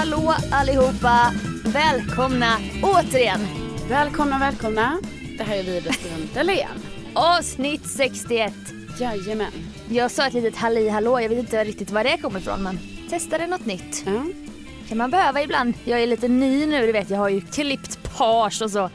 hallå allihopa! Välkomna återigen! Välkomna, välkomna. Det här är Widerström Dahlén. Avsnitt 61. Jajamän. Jag sa ett litet halli hallå, jag vet inte riktigt var det kommer ifrån men testade något nytt. Ja. kan man behöva ibland. Jag är lite ny nu, du vet jag har ju klippt page och så.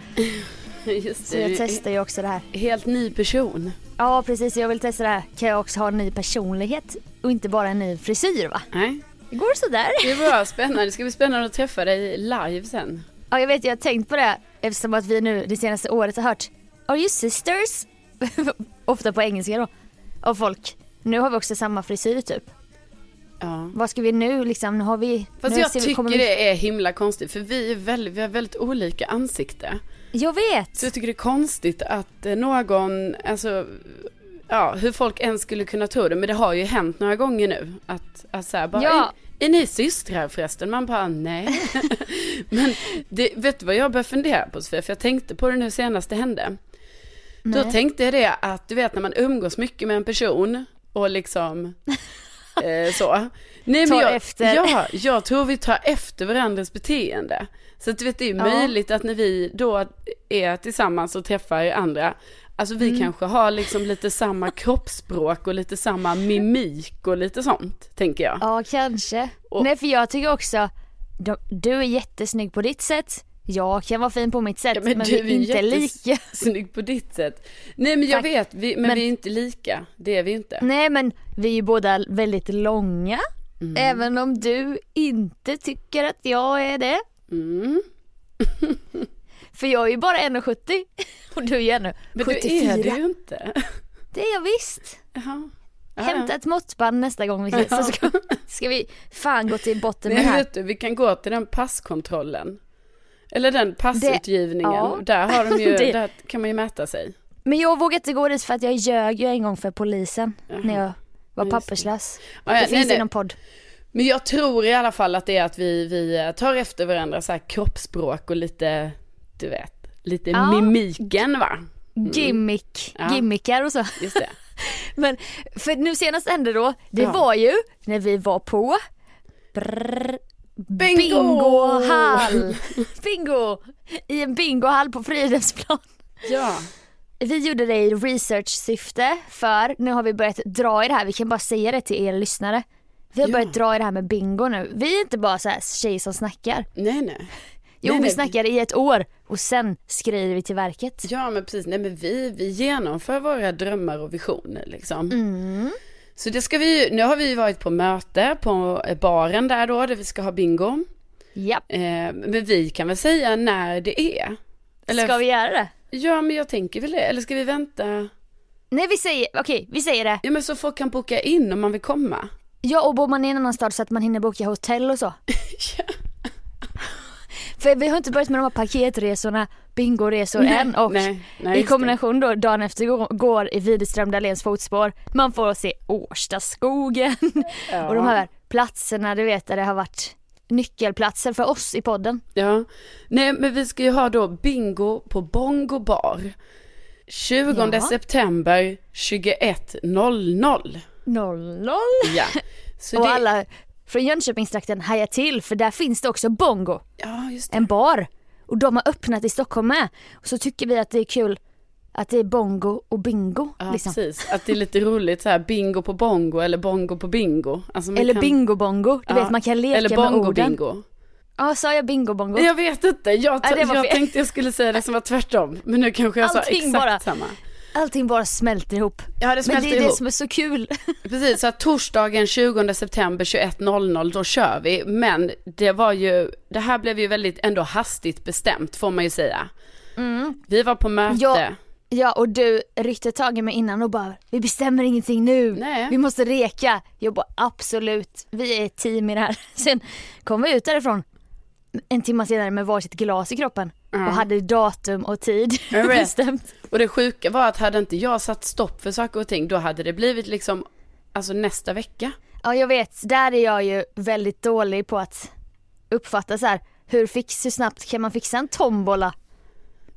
Just Så jag testar ju också det här. Helt ny person. Ja precis, jag vill testa det här. Kan jag också ha en ny personlighet och inte bara en ny frisyr va? Nej. Det går sådär. Det är bra, spännande. Det ska bli spännande att träffa dig live sen. Ja jag vet, jag har tänkt på det eftersom att vi nu det senaste året har hört Are you sisters? Ofta på engelska då. Av folk. Nu har vi också samma frisyr typ. Ja. Vad ska vi nu liksom? Nu har vi... Fast nu jag tycker vi- det är himla konstigt för vi, är väldigt, vi har väldigt olika ansikte. Jag vet! Så jag tycker det är konstigt att eh, någon, alltså, ja, hur folk ens skulle kunna tro det. Men det har ju hänt några gånger nu. Att, att så här, bara, Ja. är, är ni systrar förresten? Man bara, nej. men det, vet du vad jag började fundera på Sofia? För jag tänkte på det nu senast det hände. Då Nej. tänkte jag det att, du vet när man umgås mycket med en person och liksom eh, så. Nej, Tar jag, efter. Ja, jag tror vi tar efter varandras beteende. Så att du vet, det är ju Ja. möjligt att när vi då är tillsammans och träffar andra, alltså vi Mm. kanske har liksom lite samma kroppsspråk och lite samma mimik och lite sånt, tänker jag. Ja kanske. Och- Nej för jag tycker också, du är jättesnygg på ditt sätt. Jag kan vara fin på mitt sätt Ja, men, men vi du är inte lika. Snygg på ditt sätt. Nej men jag Tack. vet, vi, men, Men- vi är inte lika, det är vi inte. Nej men vi är ju båda väldigt långa. Mm. Även om du inte tycker att jag är det. Mm. För jag är ju bara 1,70 och du är ju Men 74. du är det ju inte. Det är jag visst. Ja, Hämta ett måttband nästa gång vi ses så ska, ska vi fan gå till botten med det här. du, vi kan gå till den passkontrollen. Eller den passutgivningen. ja. Där har de ju, Det- där kan man ju mäta sig. Men jag vågar inte gå dit för att jag ljög ju en gång för polisen Jaha. när jag var det. papperslös. Ja, det finns nej. i någon podd. Men jag tror i alla fall att det är att vi, vi tar efter varandra så här kroppsspråk och lite, du vet, lite Ja. mimiken va? Gimmick, Mm. Ja. gimmickar och så. Just det. Men för nu senast hände då, det Ja. var ju när vi var på brrr, Bingo! bingohall. Bingo! I en bingohall på Fridhemsplan. Ja. Vi gjorde det i research-syfte för nu har vi börjat dra i det här, vi kan bara säga det till er lyssnare. Vi har Ja. börjat dra i det här med bingo nu. Vi är inte bara så här tjejer som snackar. Nej nej. Jo Nej, vi snackar i ett år och sen skriver vi till verket. Ja men precis, nej men vi, vi genomför våra drömmar och visioner liksom. Mm. Så det ska vi nu har vi varit på möte på baren där då, där vi ska ha bingo. Ja, Eh, men vi kan väl säga när det är? Eller, ska vi göra det? Ja men jag tänker väl det, eller ska vi vänta? Nej vi säger, okej vi säger det. Ja men så folk kan boka in om man vill komma. Ja och bor man i en annan stad så att man hinner boka hotell och så. Ja. För vi har inte börjat med de här paketresorna, bingoresor än och nej, nej, i kombination då dagen efter går, i Widerström Dahléns fotspår. Man får se Årstaskogen det. och de här platserna du vet där det har varit nyckelplatser för oss i podden. Ja, nej men vi ska ju ha då bingo på Bongo bar. 20 Ja. september 21.00. 00 Ja. Så och det, alla från Jönköpingstrakten hajar till för där finns det också bongo, Ja just det. en bar. Och de har öppnat i Stockholm med. Och så tycker vi att det är kul att det är bongo och bingo. Ja liksom. precis, att det är lite roligt så här bingo på bongo eller bongo på bingo. Alltså, Eller kan- bingo-bongo, du Ja, vet man kan leka Eller med bongo orden. bingo. Ja, sa jag bingo-bongo? Jag vet inte, jag, Ja, jag tänkte jag skulle säga det som var tvärtom. Men nu kanske jag sa Allting exakt bara. samma. Allting bara smälter ihop. Ja det Men smälter det är ihop. det som är så kul. Precis, så att torsdagen 20 september 21.00 då kör vi. Men det var ju, det här blev ju väldigt ändå hastigt bestämt får man ju säga. Vi var på möte. Ja. Ja och du ryckte tag i mig innan och bara vi bestämmer ingenting nu. Nej. Vi måste reka. Jag bara absolut, vi är ett team i det här. Sen kom vi ut därifrån en timme senare med varsitt glas i kroppen Ja. och hade datum och tid bestämt. Och det sjuka var att hade inte jag satt stopp för saker och ting då hade det blivit liksom, alltså nästa vecka. Ja jag vet, där är jag ju väldigt dålig på att uppfatta så här. hur, fix, hur snabbt kan man fixa en tombola?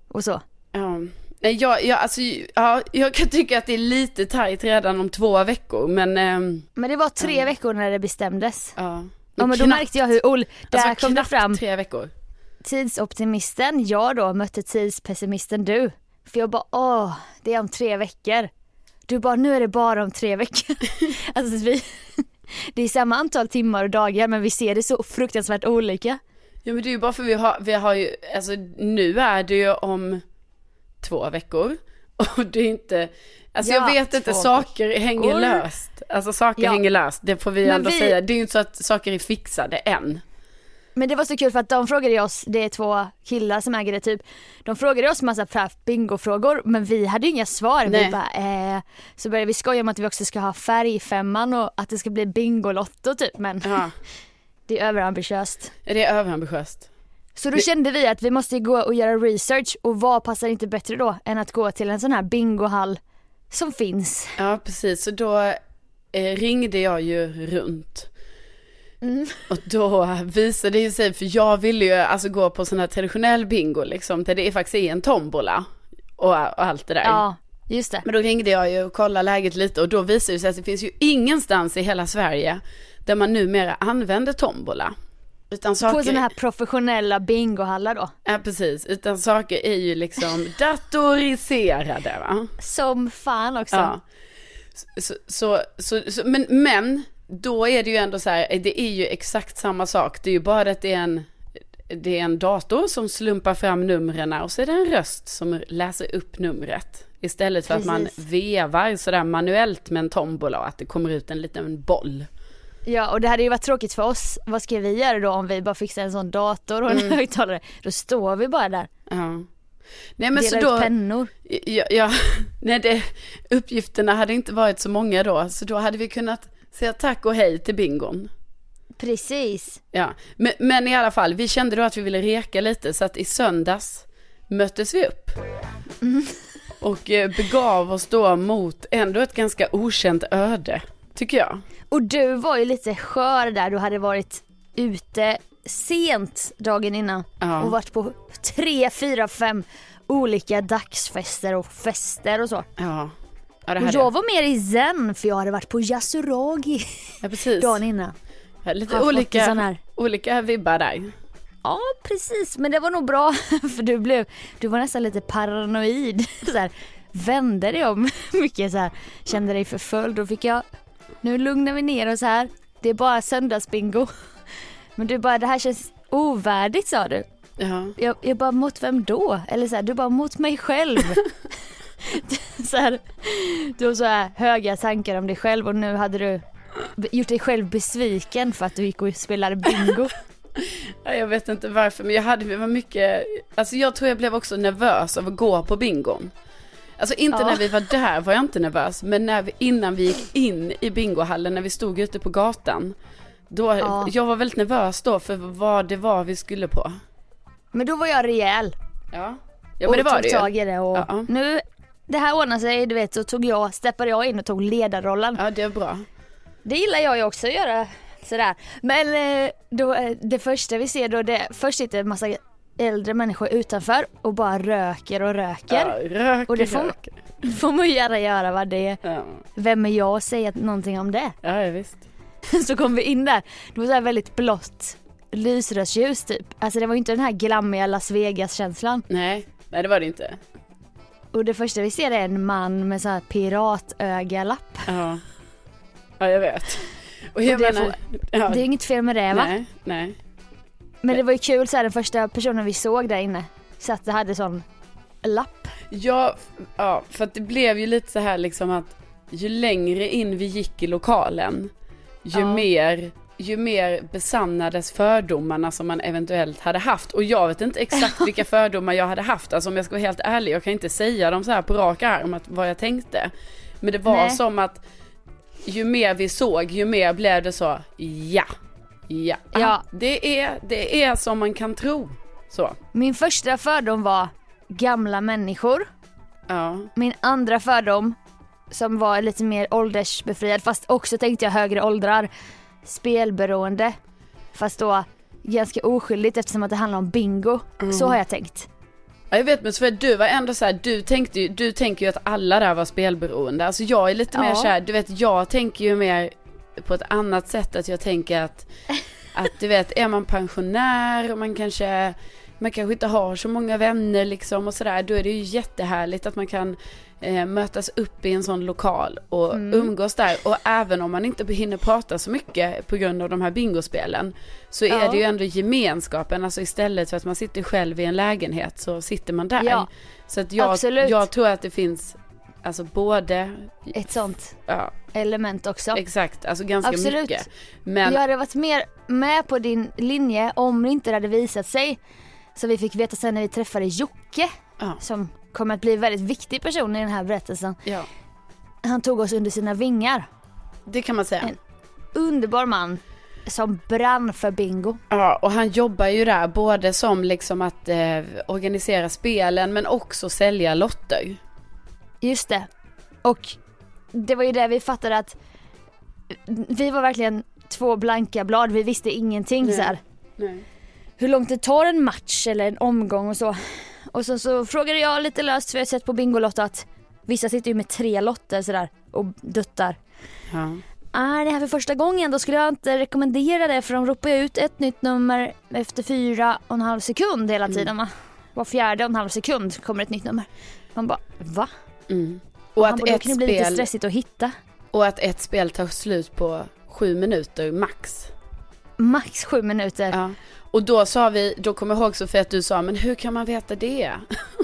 Och så. Ja. Nej, jag, jag, alltså, ja, jag kan tycka att det är lite tajt redan om två veckor men ehm, Men det var tre veckor när det bestämdes. ja. Ja men då Knappt. märkte jag hur ol... Där Alltså kom det fram tre veckor. Tidsoptimisten, jag då mötte tidspessimisten du. För jag bara åh, det är om tre veckor. Du bara nu är det bara om tre veckor. alltså vi, det är samma antal timmar och dagar men vi ser det så fruktansvärt olika. Ja men det är ju bara för vi har, vi har ju, alltså nu är det ju om två veckor. Och det är inte, alltså Ja, jag vet inte, saker hänger veckor. löst. Alltså saker Ja. hänger löst, det får vi Men ändå vi- säga. Det är ju inte så att saker är fixade än. Men det var så kul för att de frågade oss, det är två killar som äger det typ, de frågade oss massa bingofrågor men vi hade ju inga svar. Nej. Vi bara, eh. Så började vi skoja om att vi också ska ha färgfemman och att det ska bli bingolotto typ men Ja, det är överambitiöst. det är överambitiöst. Så då Det- kände vi att vi måste gå och göra research och vad passar inte bättre då än att gå till en sån här bingohall som finns. Ja precis, så då eh, ringde jag ju runt. Mm. Och då visade det ju sig, för jag ville ju alltså gå på sån här traditionell bingo liksom, där det faktiskt är en tombola och, och allt det där. Ja, just det. Men då ringde jag ju och kollade läget lite och då visade det sig att det finns ju ingenstans i hela Sverige där man numera använder tombola. Utan saker, På såna här professionella bingohallar då. ja precis, utan saker är ju liksom datoriserade va. Som fan också. Ja. Så, så, så, så, men, men då är det ju ändå så här, det är ju exakt samma sak. Det är ju bara att det är en, det är en dator som slumpar fram numren och så är det en röst som läser upp numret. Istället för att man Precis. vevar sådär manuellt med en tombola och att det kommer ut en liten boll. Ja och det hade ju varit tråkigt för oss. Vad ska vi göra då om vi bara fixar en sån dator och en Mm. högtalare? Då står vi bara där. Ja. Nej men så Delar då, ut pennor. ja, ja, nej det, uppgifterna hade inte varit så många då, så då hade vi kunnat säga tack och hej till bingon. Precis. Ja, men, men i alla fall, vi kände då att vi ville reka lite så att i söndags möttes vi upp. Och eh, begav oss då mot ändå ett ganska okänt öde, tycker jag. Och du var ju lite skör där. Du hade varit ute sent dagen innan Ja. och varit på tre, fyra, fem olika dagsfester och fester och så. Ja, ja Och hade jag var mer i zen för jag hade varit på Yasuragi Ja, precis. dagen innan. Ja, Lite olika, olika vibbar där. Ja precis men det var nog bra för du blev, du var nästan lite paranoid. Så här, vände dig om mycket så här, kände dig förföljd. Då fick jag, nu lugnar vi ner oss här. Det är bara söndagsbingo. Men du bara, det här känns ovärdigt sa du. Ja. Jag, jag bara, mot vem då? Eller så här, du bara, mot mig själv. så här, du har så här höga tankar om dig själv och nu hade du gjort dig själv besviken för att du gick och spelade bingo. Ja, jag vet inte varför, men jag hade det var mycket, alltså jag tror jag blev också nervös av att gå på bingon. Alltså inte Ja. när vi var där var jag inte nervös, men när vi, innan vi gick in i bingohallen, när vi stod ute på gatan. Då, Ja. Jag var väldigt nervös då för vad det var vi skulle på. Men då var jag rejäl. Ja, ja men det och var tog det tag i det och Ja. nu, det här ordnade sig, du vet, så tog jag, steppade jag in och tog ledarrollen. Ja, det är bra. Det gillar jag ju också att göra sådär. Men eh, då, eh, det första vi ser då, det, först sitter en massa äldre människor utanför och bara röker och röker. Ja, röker, Och det får- röker. får man ju gärna göra vad det är. Ja, Vem är jag att säga någonting om det? ja ja, visst. så kom vi in där, det var så väldigt blått lysrörsljus typ. Alltså det var ju inte den här glammiga Las Vegas känslan. Nej, nej det var det inte. Och det första vi ser är en man med så här piratögalapp. Ja, ja jag vet. Och jag Och det menar, ja, Det är inget fel med det va? nej, nej. Men det var ju kul så här den första personen vi såg där inne satt och hade sån lapp. Ja, ja, för att det blev ju lite så här liksom att ju längre in vi gick i lokalen, ju Ja. mer ju mer besannades fördomarna som man eventuellt hade haft. Och jag vet inte exakt vilka fördomar jag hade haft. Alltså om jag ska vara helt ärlig, jag kan inte säga dem så här på rak arm att vad jag tänkte. Men det var Nej. som att ju mer vi såg, ju mer blev det så, ja, ja, Ja. Det, är, det är som man kan tro. Så, Min första fördom var gamla människor. ja. Min andra fördom som var lite mer åldersbefriad fast också tänkte jag högre åldrar. Spelberoende. Fast då ganska oskyldigt eftersom att det handlar om bingo. Så har jag tänkt. Ja, jag vet men Sofia, du var ändå så här, du tänkte ju, du tänker ju att alla där var spelberoende. Alltså jag är lite mer Ja. så här, du vet jag tänker ju mer på ett annat sätt att jag tänker att Att du vet, är man pensionär och man kanske, man kanske inte har så många vänner liksom och sådär. Då är det ju jättehärligt att man kan eh, mötas upp i en sån lokal och Mm. umgås där. Och även om man inte hinner prata så mycket på grund av de här bingospelen. Så är Ja. det ju ändå gemenskapen, alltså istället för att man sitter själv i en lägenhet så sitter man där. Ja, så att jag, absolut. jag tror att det finns, alltså både, Ett sånt ja element också. exakt, alltså ganska Absolut. mycket. Men Jag hade varit mer med på din linje om det inte hade visat sig. Så vi fick veta sen när vi träffade Jocke ja, som kommer att bli en väldigt viktig person i den här berättelsen. ja, Han tog oss under sina vingar. det kan man säga. En- Underbar man som brann för bingo. Ja, och han jobbar ju där både som liksom att eh, organisera spelen men också sälja lotter. Just det. Och det var ju det vi fattade att vi var verkligen två blanka blad, vi visste ingenting Nej. så här. Nej. hur långt det tar en match eller en omgång och så. Och så, så frågade jag lite löst för jag har sett på Bingolotto att vissa sitter ju med tre lotter sådär och duttar. Ja. Är det här för första gången då skulle jag inte rekommendera det för de ropar ju ut ett nytt nummer efter fyra och en halv sekund hela tiden va? Var fjärde och en halv sekund kommer ett nytt nummer. Man bara va? Mm. Och att bara, ett kan det bli lite spel, stressigt att hitta. och att ett spel tar slut på sju minuter max. Max sju minuter. Ja. Och då sa vi, då kommer jag ihåg Sofie att du sa, men hur kan man veta det?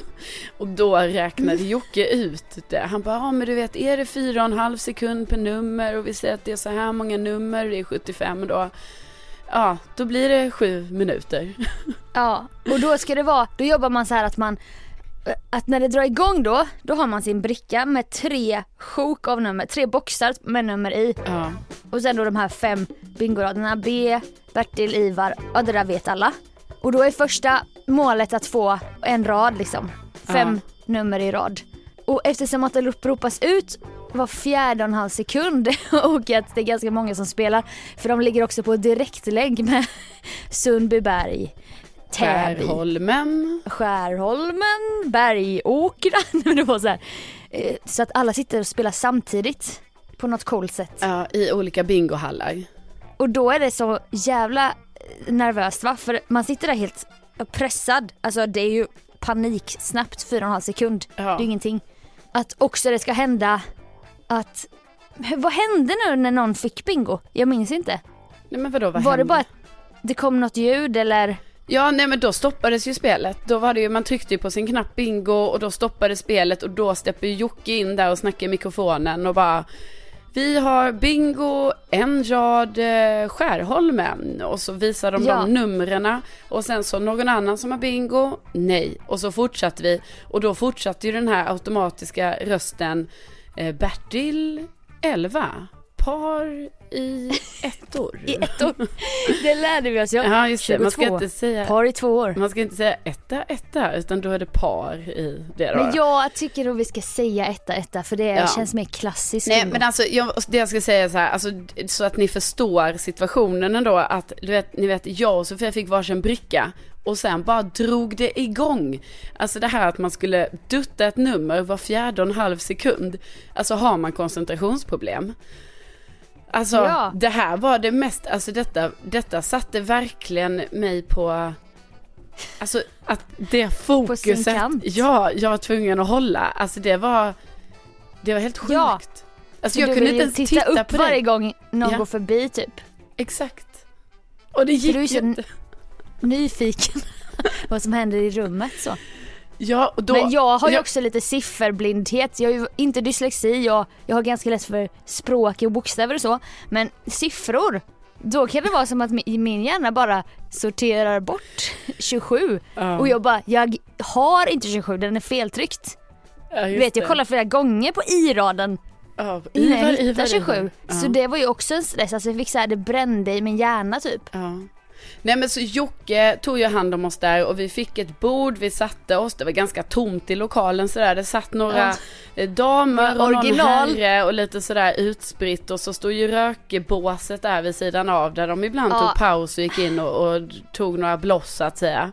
och då räknade Jocke ut det. Han bara, ja men du vet, är det fyra och en halv sekund per nummer och vi säger att det är så här många nummer, det är 75 då. Ja, då blir det sju minuter. Ja, och då ska det vara, då jobbar man så här att man att när det drar igång då, då har man sin bricka med tre sjok av nummer, tre boxar med nummer i. Ja, Och sen då de här fem bingoraderna, B, Bertil, Ivar, ja det där vet alla. Och då är första målet att få en rad liksom, fem nummer i rad. Och eftersom att det uppropas ut var fjärde och en halv sekund och att det är ganska många som spelar, för de ligger också på direktlänk med Sundbyberg, Täby, Skärholmen. Skärholmen, Bergåkra. Det var så, här. Eh, så att alla sitter och spelar samtidigt på något coolt sätt. Ja, i olika bingohallar. Och då är det så jävla eh, nervöst va? För man sitter där helt pressad. Alltså det är ju panik snabbt, fyra och en halv sekund. Ja. Det är ingenting. Att också det ska hända att vad hände nu när någon fick bingo? Jag minns inte. Nej men vadå, vad var det hände? bara att det kom något ljud eller? Ja, nej men då stoppades ju spelet. Då var det ju, man tryckte ju på sin knapp bingo och då stoppades spelet och då ju Jocke in där och snackade i mikrofonen och bara vi har bingo, en rad eh, Skärholmen och så visar de Ja. de numren och sen så någon annan som har bingo, nej. Och så fortsatte vi och då fortsatte ju den här automatiska rösten eh, Bertil 11, par i ettor. I ett år. Det lärde vi oss ja. Ja just det, man ska 22. inte säga Par i två år. man ska inte säga etta, etta, utan då är det par i det då. Men jag tycker nog vi ska säga etta, etta för det Ja. känns mer klassiskt. Nej men alltså jag, det jag ska säga är så här, alltså, så att ni förstår situationen ändå att du vet, ni vet jag och Sofia fick varsin bricka och sen bara drog det igång. Alltså det här att man skulle dutta ett nummer var fjärde och en halv sekund. Alltså har man koncentrationsproblem. Alltså Ja. det här var det mest, alltså detta, detta satte verkligen mig på Alltså att det fokuset, ja, jag var tvungen att hålla. Alltså det var, det var helt sjukt. Ja. Alltså Så jag kunde inte ens titta, titta, upp på varje dig. gång någon Ja. går förbi typ. Exakt. Och det gick ju inte. nyfiken vad som händer i rummet så. Ja, och då, Men jag har ju jag- också lite sifferblindhet. Jag har ju inte dyslexi och jag har ganska lätt för språk och bokstäver och så. Men siffror, då kan det vara som att min- hjärna bara sorterar bort 27. Ja. Och jag bara, jag har inte 27, den är feltryckt. ja, Du vet, jag kollar flera gånger på i-raden Ja, jag Ivar, Ivar, 27. Ivar. Ja. Så det var ju också en stress, alltså jag fick så här, det brände i min hjärna typ. Ja. Nej men så Jocke tog ju hand om oss där och vi fick ett bord, vi satte oss, det var ganska tomt i lokalen sådär. Det satt några Ja. eh, damer och någon herre och lite sådär utspritt och så stod ju rökbåset där vid sidan av där de ibland Ja. tog paus och gick in och, och tog några bloss så att säga.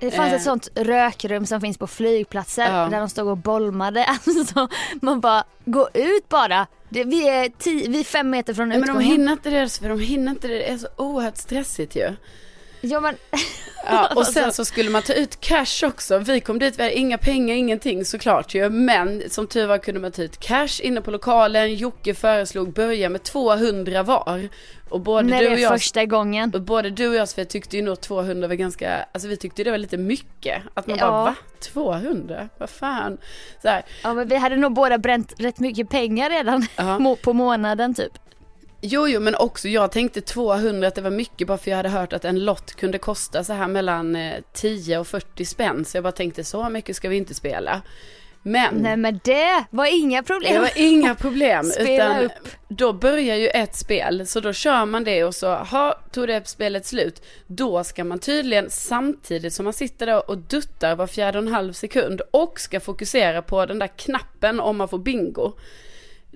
Det fanns Eh. ett sånt rökrum som finns på flygplatser Ja. där de stod och bolmade. Alltså man bara, gå ut bara. Det, vi, är tio, vi är fem meter från Nej, men de utgången. hinner inte det, för de hinner inte det. Det är så oerhört stressigt ju. Ja men, Ja, och sen så skulle man ta ut cash också. Vi kom dit, vi hade inga pengar, ingenting såklart ju. Men som tur var kunde man ta ut cash inne på lokalen. Jocke föreslog börja med 200 var. Och både när du och jag första gången. och både du och jag Sofia, tyckte ju nog 200 var ganska, alltså vi tyckte det var lite mycket. Att man Ja. bara va? 200? Vad fan? Så här, Ja men vi hade nog båda bränt rätt mycket pengar redan ja. på månaden typ. Jo, jo, men också jag tänkte 200 att det var mycket bara för jag hade hört att en lott kunde kosta så här mellan eh, 10 och 40 spänn. Så jag bara tänkte så mycket ska vi inte spela. Men Nej men det var inga det problem. var inga problem. Utan upp. Då börjar ju ett spel, så då kör man det och så ha, tog det spelet slut. Då ska man tydligen samtidigt som man sitter där och duttar var fjärde och en halv sekund och ska fokusera på den där knappen om man får bingo.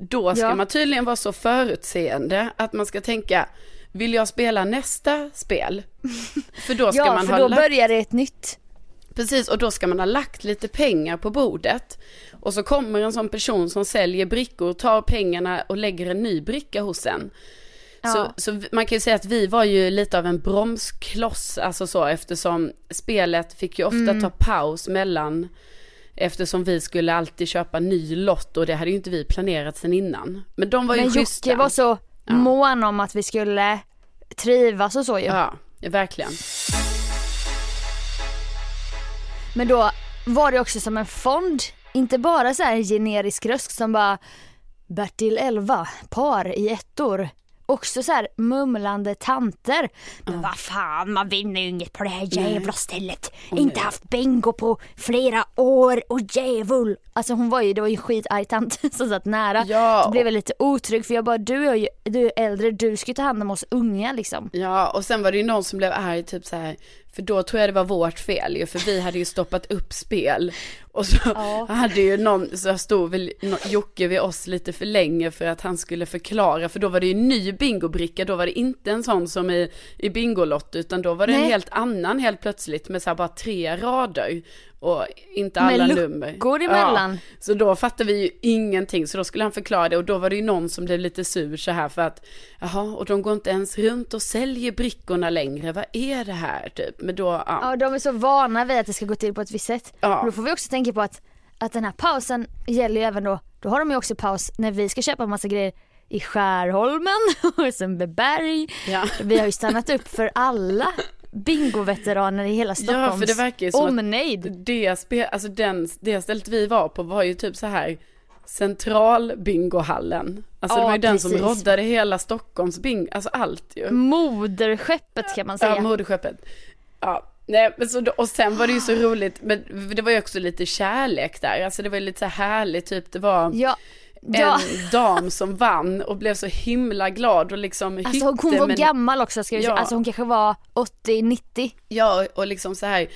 Då ska Ja. man tydligen vara så förutseende att man ska tänka, vill jag spela nästa spel? För då ska ja man för ha då lagt börjar det ett nytt. Precis, och då ska man ha lagt lite pengar på bordet. Och så kommer en sån person som säljer brickor, tar pengarna och lägger en ny bricka hos en. Ja. Så, så man kan ju säga att vi var ju lite av en bromskloss, alltså så, eftersom spelet fick ju ofta Mm. ta paus mellan, eftersom vi skulle alltid köpa ny lott och det hade ju inte vi planerat sen innan. Men de var ju Men. Jocke var så Ja. mån om att vi skulle trivas och så ju. Ja, verkligen. Men då var det också som en fond, inte bara så här en generisk röst som bara Bertil 11, par i ettor. Också så här mumlande tanter. Men vad fan, man vinner ju inget på det här jävla stället. Inte haft bingo på flera år och djävul. Alltså hon var ju, det var ju en skitarg tant som satt nära. Ja, Så blev jag lite otrygg för jag bara, du är ju du är äldre, du ska ju ta hand om oss unga liksom. Ja, och sen var det ju någon som blev arg, typ så här, för då tror jag det var vårt fel ju, för vi hade ju stoppat upp spel. Och så Ja. hade ju någon, så stod väl Jocke vid oss lite för länge för att han skulle förklara, för då var det ju en ny bingobricka, då var det inte en sån som i, i Bingolott, utan då var det en Nej. helt annan helt plötsligt med så bara tre rader. Och inte Med alla luckor nummer. emellan. Ja, så då fattade vi ju ingenting, så då skulle han förklara det och då var det ju någon som blev lite sur så här för att, jaha, och de går inte ens runt och säljer brickorna längre, vad är det här typ? Men då, ja. Ja, de är så vana vid att det ska gå till på ett visst sätt. Ja. Då får vi också tänka på att, att den här pausen gäller ju även då, då har de ju också paus när vi ska köpa massa grejer i Skärholmen och Sundbyberg. ja. Vi har ju stannat upp för alla bingoveteraner i hela Ja, Stockholms för det verkar ju som att omnejd. det, spe, alltså den, det stället vi var på var ju typ så här centralbingohallen. Alltså det Ja, var ju den som precis. roddade hela Stockholms bingo, alltså allt ju. Moderskeppet kan man säga. Ja, moderskeppet. Ja, nej, men så, och sen var det ju så roligt, men det var ju också lite kärlek där, alltså det var ju lite så här härligt, typ det var ja. Ja, en dam som vann och blev så himla glad och liksom alltså hon, hon hytte var med- gammal också ska vi säga. Ja. Alltså hon kanske var 80-90. Ja, och liksom så här,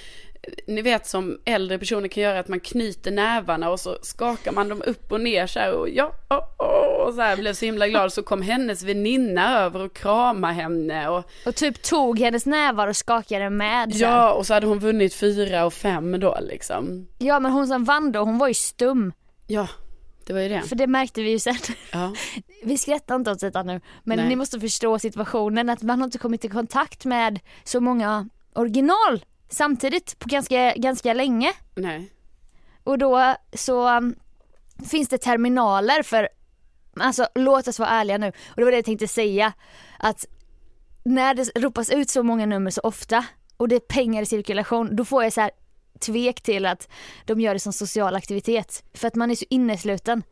ni vet som äldre personer kan göra att man knyter nävarna och så skakar man dem upp och ner så här och ja, oh, oh, och så här blev så himla glad. Så kom hennes väninna över och kramade henne och Och typ tog hennes nävar och skakade med. här. ja, och så hade hon vunnit fyra och fem då liksom. ja men hon som vann då, hon var ju stum. Ja, det var ju det. För det märkte vi ju sen. Ja, Vi skrattar inte åt detta nu, men Nej. ni måste förstå situationen att man har inte kommit i kontakt med så många original samtidigt på ganska, ganska länge. nej. Och då så um, finns det terminaler för, alltså låt oss vara ärliga nu, och det var det jag tänkte säga, att när det ropas ut så många nummer så ofta och det är pengar i cirkulation, då får jag så här tvek till att de gör det som social aktivitet. För att man är så innesluten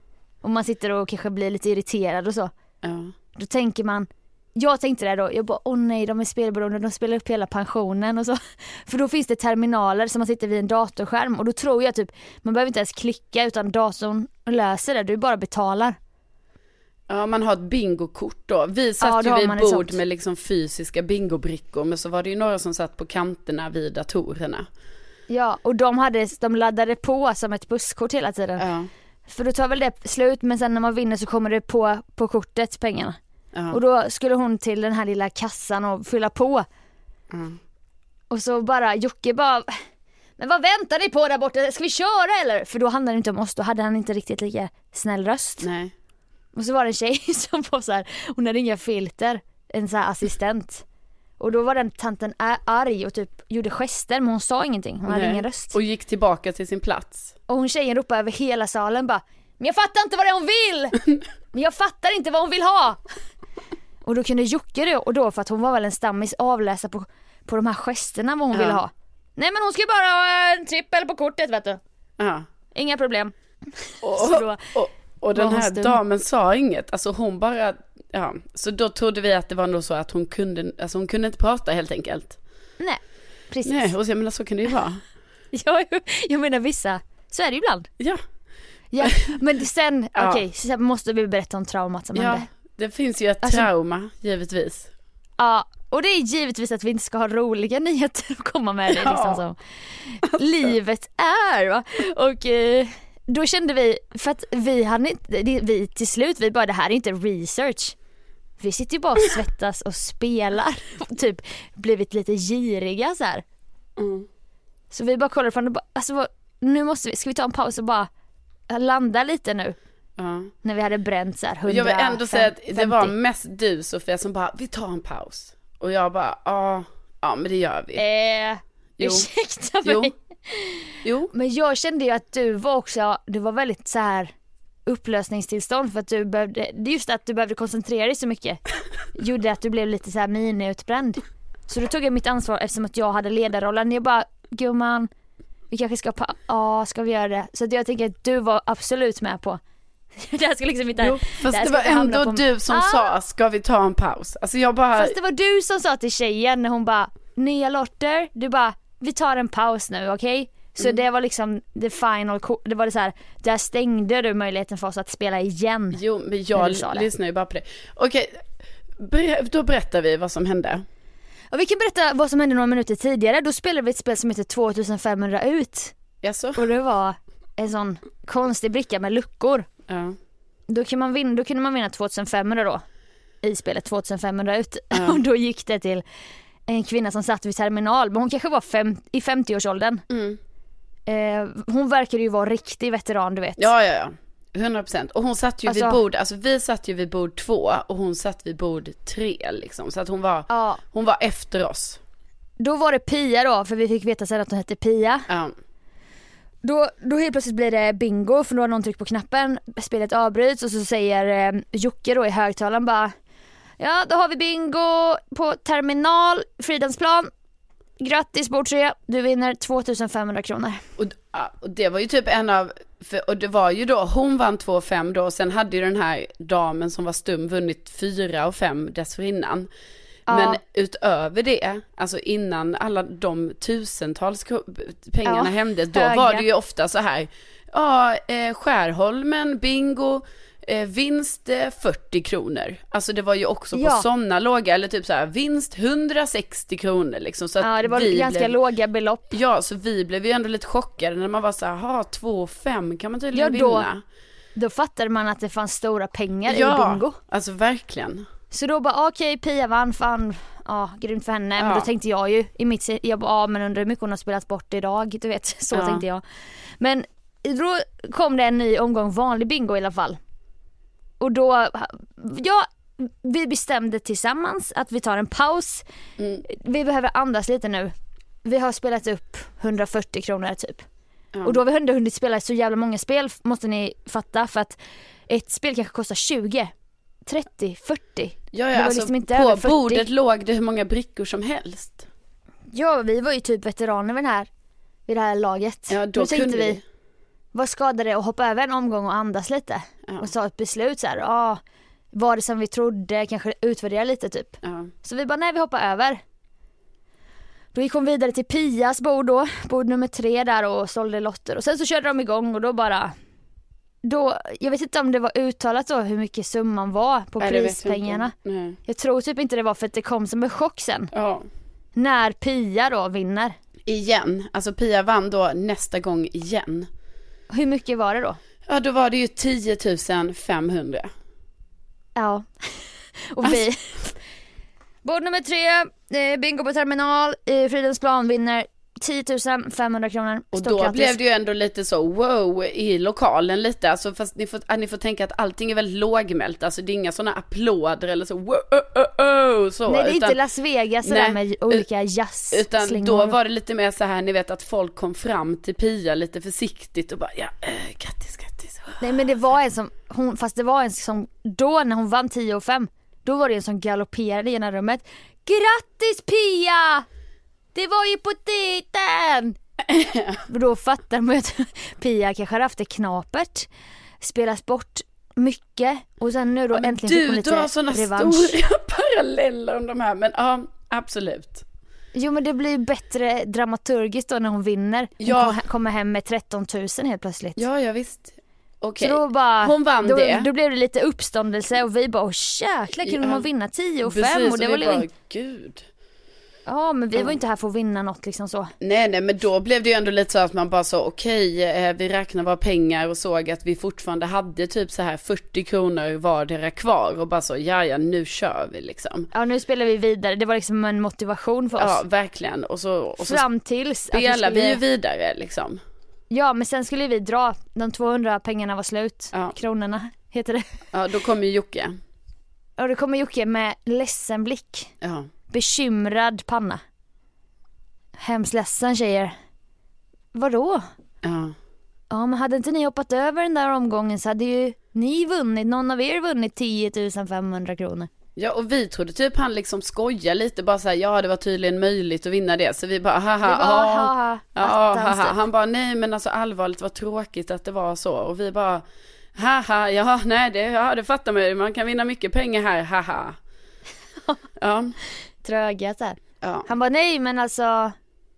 och man sitter och kanske blir lite irriterad och så. Ja. Då tänker man, jag tänkte det då, jag bara åh nej de är spelberoende, de spelar upp hela pensionen och så. För då finns det terminaler som man sitter vid en datorskärm och då tror jag typ, man behöver inte ens klicka utan datorn löser det, du bara betalar. Ja, man har ett bingokort då. Vi Ja, satt då ju vid bord med liksom fysiska bingobrickor, men så var det ju några som satt på kanterna vid datorerna. Ja, och de, hade, de laddade på som ett busskort hela tiden. Ja, För då tar väl det slut men sen när man vinner så kommer det på, på kortet pengarna. Och då skulle hon till den här lilla kassan och fylla på. ja. Och så bara, Jocke bara, Men vad väntar ni på där borta? Ska vi köra eller? För då handlade det inte om oss, då hade han inte riktigt lika snäll röst. Nej. Och så var det en tjej som var så här, hon hade inga filter, en så här assistent. Och då var den tanten arg och typ gjorde gester men hon sa ingenting, hon hade Nej. ingen röst. Och gick tillbaka till sin plats. Och hon tjejen ropade över hela salen bara Men jag fattar inte vad det är hon vill! Men jag fattar inte vad hon vill ha! Och då kunde Jocke då, och då för att hon var väl en stammis avläsa på, på de här gesterna vad hon Ja. ville ha. Nej men hon ju bara ha en trippel på kortet vet du. Ja. Inga problem. Och, Så då och, och den här stum. damen sa inget, alltså hon bara, ja, så då trodde vi att det var nog så att hon kunde, alltså hon kunde inte prata helt enkelt. Nej, precis. Nej, och så, jag menar så kan det ju vara. Ja, jag menar vissa, så är det ju ibland. Ja, Ja, men sen, okej, sen måste vi berätta om traumat som ja, hände. Det finns ju ett Alltså- trauma, givetvis. Ja, och det är givetvis att vi inte ska ha roliga nyheter att komma med. Det liksom Ja. som livet är. Va? Och eh, då kände vi, för att vi hade inte, vi till slut, vi bara det här är inte research. Vi sitter ju bara och svettas och spelar typ blivit lite giriga så här. Mm. Så vi bara kollade på och bara, alltså nu måste vi, ska vi ta en paus och bara landa lite nu? Ja. När vi hade bränt så här 100, Och jag vill ändå säga att det 50. var mest du Sofia som bara, vi tar en paus. Och jag bara, ja, ja men det gör vi. Eh, Jo. ursäkta Jo. mig. Jo, Men jag kände ju att du var också, du var väldigt så här upplösningstillstånd för att du behövde, just att du behövde koncentrera dig så mycket gjorde att du blev lite så här miniutbränd. Så då tog jag mitt ansvar eftersom att jag hade ledarrollen. Jag bara, gumman, vi kanske ska, ja ska vi göra det? Så jag tänker att du var absolut med på, det här ska liksom inte, jo. det Fast det ska var ändå på- du som Ah. sa, ska vi ta en paus? Alltså jag bara, Fast det var du som sa till tjejen när hon bara, nya lotter, du bara, vi tar en paus nu okej? Så Mm. det var liksom the final, det var det så här, där stängde du möjligheten för oss att spela igen. jo men jag det. lyssnar ju bara på det. Okej, ber- då berättar vi vad som hände. Och vi kan berätta vad som hände några minuter tidigare, då spelade vi ett spel som heter 2500 ut. Jaså? Och det var en sån konstig bricka med luckor. Ja. Då, kan man vinna, då kunde man vinna 2500 då. I spelet 2500 ut. Ja. Och då gick det till en kvinna som satt vid terminal, men hon kanske var fem, i 50-årsåldern. Mm. Eh, hon verkade ju vara riktig veteran du vet. Ja, ja, ja. 100 procent. Och hon satt ju Alltså- vid bord, alltså vi satt ju vid bord två och hon satt vid bord tre liksom. Så att hon var, Ja, hon var efter oss. Då var det Pia då, för vi fick veta sen att hon hette Pia. Ja. Då, då helt plötsligt blir det bingo för då har någon tryckt på knappen, spelet avbryts och så säger eh, Jocke då i högtalaren bara Ja då har vi bingo på terminal, Fridhemsplan. Grattis bord 3, du vinner 2500 kronor. Och, och det var ju typ en av, för, och det var ju då, hon vann 2 5 då, och sen hade ju den här damen som var stum vunnit 4 och 5 dessförinnan. Ja. Men utöver det, alltså innan alla de tusentals pengarna Ja, hände, då höga. var det ju ofta så här, ja, eh, Skärholmen, bingo, eh, vinst eh, 40 kronor. Alltså det var ju också på Ja. sådana låga, eller typ så här, vinst 160 kronor liksom. Så Ja det var vi ganska blev, låga belopp. Ja, så vi blev ju ändå lite chockade när man var så här, ha 2 5 kan man tydligen Ja, då vinna. Då fattade man att det fanns stora pengar i Ja, bingo. alltså verkligen. Så då bara okej Pia vann, fan, ja grymt för henne. Men Ja. då tänkte jag ju i mitt, jag bara ja men undrar hur mycket hon har spelat bort idag, du vet. Så Ja. tänkte jag. Men då kom det en ny omgång vanlig bingo i alla fall. Och då, ja vi bestämde tillsammans att vi tar en paus. Mm. Vi behöver andas lite nu. Vi har spelat upp 140 kronor typ. Ja. Och då har vi hunnit spela så jävla många spel måste ni fatta för att ett spel kanske kostar 20, 30, 40. Ja, ja alltså liksom på över 40. bordet låg det hur många brickor som helst. Ja vi var ju typ veteraner vid, den här, vid det här laget. Ja, då, tänkte kunde vi, vi. vad skadade det att hoppa över en omgång och andas lite? Ja. Och ta ett beslut så här, ja, var det som vi trodde, kanske utvärdera lite typ. Ja. Så vi bara, nej vi hoppar över. Då gick hon vidare till Pias bord då, bord nummer tre där och sålde lotter och sen så körde de igång och då bara då, jag vet inte om det var uttalat då hur mycket summan var på Nej, jag prispengarna. Nej. Jag tror typ inte det var för att det kom som en chock sen. Ja. När Pia då vinner. Igen, alltså Pia vann då nästa gång igen. Hur mycket var det då? Ja, då var det ju 10 500. Ja. Och Alltså- vi... Bord nummer tre, eh, bingo på terminal, eh, Fridhemsplan vinner 10 500 kronor. Och då grattis. blev det ju ändå lite så wow i lokalen lite. Alltså fast ni får, att ni får tänka att allting är väldigt lågmält. Alltså det är inga sådana applåder eller så wow, oh, oh, oh, så. Nej det är utan, inte Las Vegas Nej, med olika jazz utan då var det lite mer så här, ni vet att folk kom fram till Pia lite försiktigt och bara ja, äh, grattis, grattis. Nej men det var en som, hon, fast det var en som, då när hon vann 10 och 5 då var det en som galopperade ena rummet. Grattis Pia! Det var ju på titeln! Då fattar man ju att Pia kanske hade haft det knapert, spelat bort mycket och sen nu då Ja, äntligen fick hon du lite drar sådana revansch. stora paralleller om de här, men ja, absolut. Jo men det blir bättre dramaturgiskt då när hon vinner. Hon Ja. kommer- hem med 13 000 helt plötsligt. Ja, ja visst. Okej. Då bara, Hon vann då, det. Då blev det lite uppståndelse och vi bara, åh jäklar kunde Ja. man vinna 10 och 5 Precis, och det och var ju bara, gud. Ja men vi var ju inte här för att vinna något liksom så. Nej, nej, men då blev det ju ändå lite så att man bara så, okej, eh, vi räknar våra pengar och såg att vi fortfarande hade typ så här 40 kronor vardera kvar och bara så, ja, ja, nu kör vi liksom. Ja nu spelar vi vidare, det var liksom en motivation för oss. Ja, verkligen. Och så, och så Fram tills spelar vi, skulle, ju vidare liksom. Ja men sen skulle vi dra, de 200 pengarna var slut, Ja. kronorna heter det. Ja, då kommer ju Jocke. Och då kommer Jocke med ledsen blick, Ja. Bekymrad panna. Hemskt ledsen tjejer. Vadå? Ja. Ja men hade inte ni hoppat över den där omgången så hade ju ni vunnit, någon av er vunnit 10 500 kronor. Ja och vi trodde typ han liksom skojar lite bara såhär, ja det var tydligen möjligt att vinna det. Så vi bara, haha, Det var ja, haha, ja, haha. typ. Han bara, nej men alltså allvarligt vad tråkigt att det var så. Och vi bara, haha, ja nej det, ja, det fattar man ju, man kan vinna mycket pengar här, haha. Ja, Tröga så ja. Han bara nej men alltså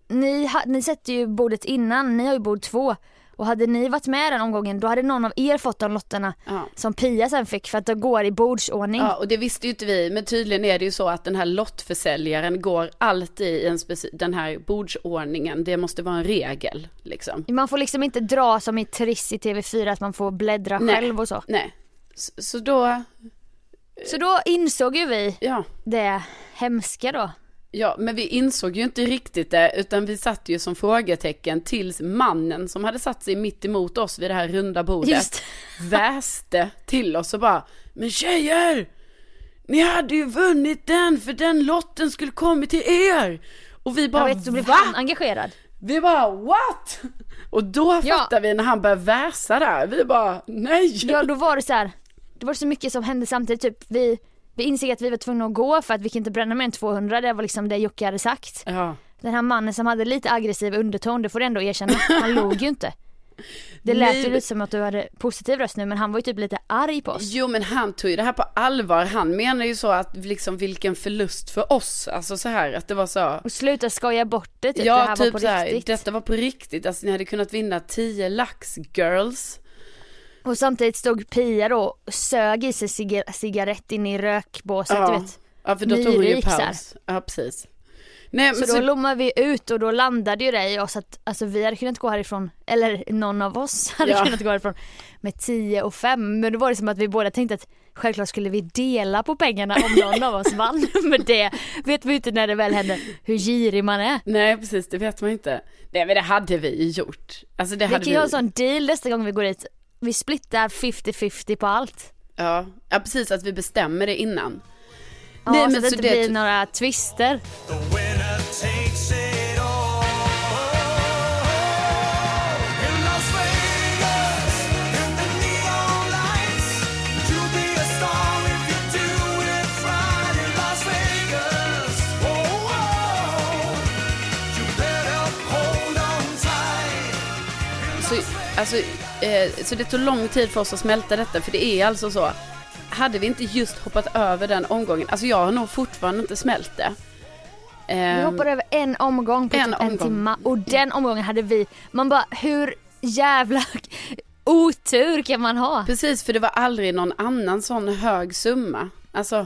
ni, ha, ni sätter ju bordet innan, ni har ju bord två. Och hade ni varit med den omgången då hade någon av er fått de lotterna Ja. som Pia sen fick för att det går i bordsordning. Ja, och det visste ju inte vi, men tydligen är det ju så att den här lottförsäljaren går alltid i en speci- den här bordsordningen. Det måste vara en regel, liksom. Man får liksom inte dra som i Triss i TV4 att man får bläddra Nej. själv och så. Nej, så, så då, Så då insåg ju vi ja. det hemska då. Ja, men vi insåg ju inte riktigt det, utan vi satt ju som frågetecken tills mannen som hade satt sig mitt emot oss vid det här runda bordet Just väste till oss och bara, men tjejer! Ni hade ju vunnit den, för den lotten skulle kommit till er! Och vi Jag bara, vet, då blev han engagerad. Vi bara, what? Och då Ja. fattar vi när han började väsa där, vi bara, nej! Ja då var det så här. Det var så mycket som hände samtidigt. Typ vi, vi insåg att vi var tvungna att gå för att vi kan inte bränna mer än 200. Det var liksom det Jocke hade sagt. Ja. Den här mannen som hade lite aggressiv underton, det får du ändå erkänna. Han låg ju inte. Det lät ju lite som att du hade positiv röst nu men han var ju typ lite arg på oss. Jo men han tog ju det här på allvar, han menar ju så att liksom vilken förlust för oss, alltså så här att det var så Och sluta skoja bort det, typ det Ja, här typ var på så här, riktigt. detta var på riktigt, alltså ni hade kunnat vinna 10 lax girls. Och samtidigt stod Pia då och sög i sig ciga- cigarett in i rökbåset Ja. du vet. Ja, för då tog hon ju paus. Ja, precis. Nej, men Så så, då lommade vi ut och då landade ju det i oss att alltså vi hade kunnat gå härifrån, eller någon av oss hade Ja. kunnat gå härifrån med 10 och 5 men då var det som att vi båda tänkte att självklart skulle vi dela på pengarna om någon av oss vann. Men det vet vi inte när det väl händer hur girig man är. nej precis, det vet man inte. Nej men det hade vi ju gjort. Alltså det Vi hade kan ju ha en sån deal nästa gång vi går dit. Vi splittar 50-50 på allt. Ja, ja, precis att vi bestämmer det innan. Ja, Nej, så men att det så inte blir några twister. Så, alltså, så det tog lång tid för oss att smälta detta, för det är alltså så. Hade vi inte just hoppat över den omgången, alltså jag har nog fortfarande inte smält det. Vi Ehm, hoppade över en omgång på en typ en omgång. timme och den omgången hade vi, man bara hur jävla otur kan man ha? Precis, för det var aldrig någon annan sån hög summa. Alltså,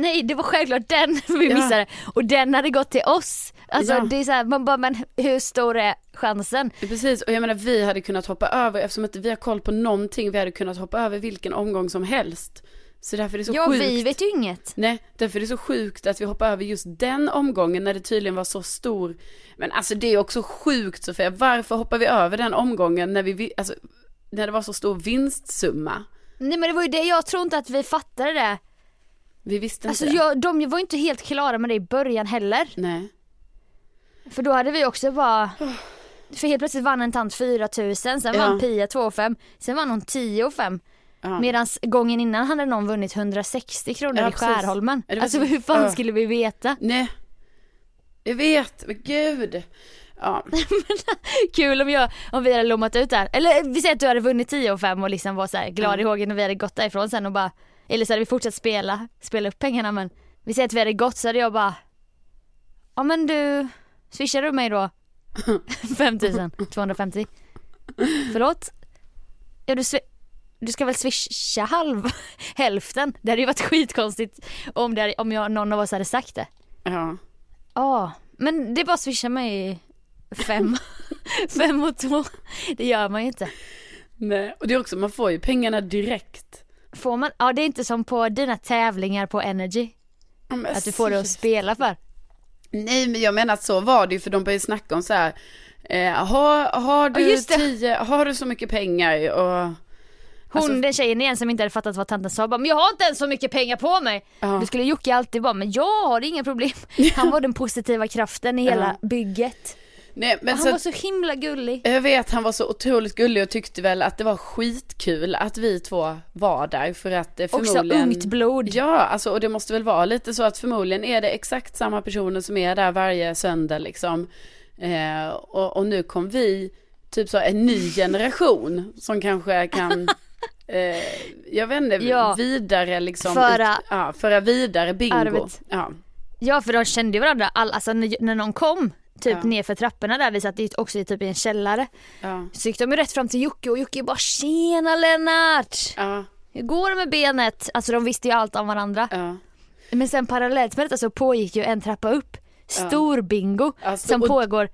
Nej det var självklart den vi Ja. missade och den hade gått till oss. Alltså Ja. det är så här, man bara men hur stor är chansen? precis, och jag menar vi hade kunnat hoppa över, eftersom inte vi har koll på någonting, vi hade kunnat hoppa över vilken omgång som helst. Så därför är det så Ja, sjukt. vi vet ju inget. Nej, därför är det så sjukt att vi hoppar över just den omgången när det tydligen var så stor. Men alltså det är också sjukt Sofia, varför hoppar vi över den omgången när vi- alltså, när det var så stor vinstsumma? Nej men det var ju det, jag tror inte att vi fattade det. Vi visste Alltså inte det. jag, de var ju inte helt klara med det i början heller. Nej. För då hade vi också bara För helt plötsligt vann en tant 4000, sen Ja. vann Pia 2 5, sen vann hon 10 5. Ja. Medan gången innan hade någon vunnit 160 kronor Ja, i precis. Skärholmen. Ja, det var Alltså så- hur fan ja. skulle vi veta? Nej. Jag vet, men gud. Ja, Kul om, jag, om vi hade lommat ut där. Eller vi säger att du hade vunnit 10 och 5 och liksom var så här glad i hågen och vi hade gått därifrån sen och bara Eller så hade vi fortsatt spela, spela upp pengarna men Vi säger att vi hade gått så hade jag bara Ja men du, swishar du mig då? 5250 Förlåt? Ja du, du ska väl swisha halv, hälften? Det hade ju varit skitkonstigt om, det hade, om jag, någon av oss hade sagt det ja. Ja, men det är bara att swisha mig fem, fem och två. Det gör man ju inte. Nej. Och det är också, man får ju pengarna direkt. Får man, ja det är inte som på dina tävlingar på Energy. Men Att du får det att spela för. Nej, men jag menar att så var det ju för de började snacka om så här. Eh, har, har, du det. tio, har du så mycket pengar och... Hon Alltså- den tjejen igen som inte hade fattat vad tanten sa bara, men jag har inte ens så mycket pengar på mig. Ja. Då skulle Jocke alltid bara, men jag har inga problem. Han var den positiva kraften i hela bygget. Nej, men Han så, var så himla gullig. Jag vet, han var så otroligt gullig och tyckte väl att det var skitkul att vi två var där för att eh, Också förmodligen... ungt blod. Ja, alltså och det måste väl vara lite så att förmodligen är det exakt samma personer som är där varje söndag liksom. Eh, och, och nu kom vi, typ så en ny generation som kanske kan, eh, jag vet inte, Ja. vidare liksom. Föra- ut, ja, föra vidare bingo. Arvet. Ja, Ja för de kände ju varandra, all, alltså när, när någon kom typ Ja. nerför trapporna där, vi satt också i typ i en källare. ja, Så gick de ju rätt fram till Jocke och Jocke bara tjena Lennart! ja, Hur går det med benet? Alltså de visste ju allt om varandra. ja. Men sen parallellt med detta så pågick ju en trappa upp, stor bingo Alltså, som och- pågår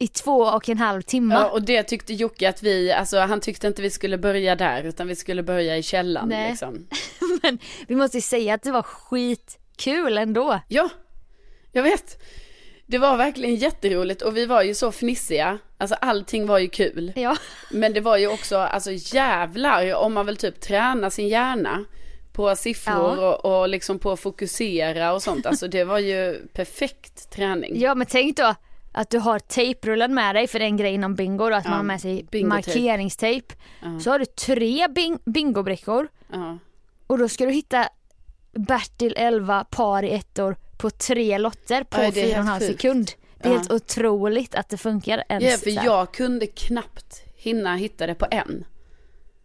i två och en halv timme. Ja, och det tyckte Jocke att vi, alltså han tyckte inte vi skulle börja där utan vi skulle börja i källaren Nej. liksom. Men vi måste ju säga att det var skitkul ändå. Ja, jag vet. Det var verkligen jätteroligt och vi var ju så fnissiga. Alltså allting var ju kul. Ja. Men det var ju också, alltså jävlar om man vill typ träna sin hjärna på siffror Ja. och, och liksom på att fokusera och sånt. Alltså det var ju perfekt träning. ja men tänk då att du har tejprullen med dig för den grejen inom bingo då, att man har med sig markeringstejp. Ja. Så har du tre bing- bingobrickor Ja. och då ska du hitta Bertil 11 par i ettor på tre lotter på Ja, fyra och en halv sekund. Det är Ja. helt otroligt att det funkar ens. Ja, för jag kunde knappt hinna hitta det på en.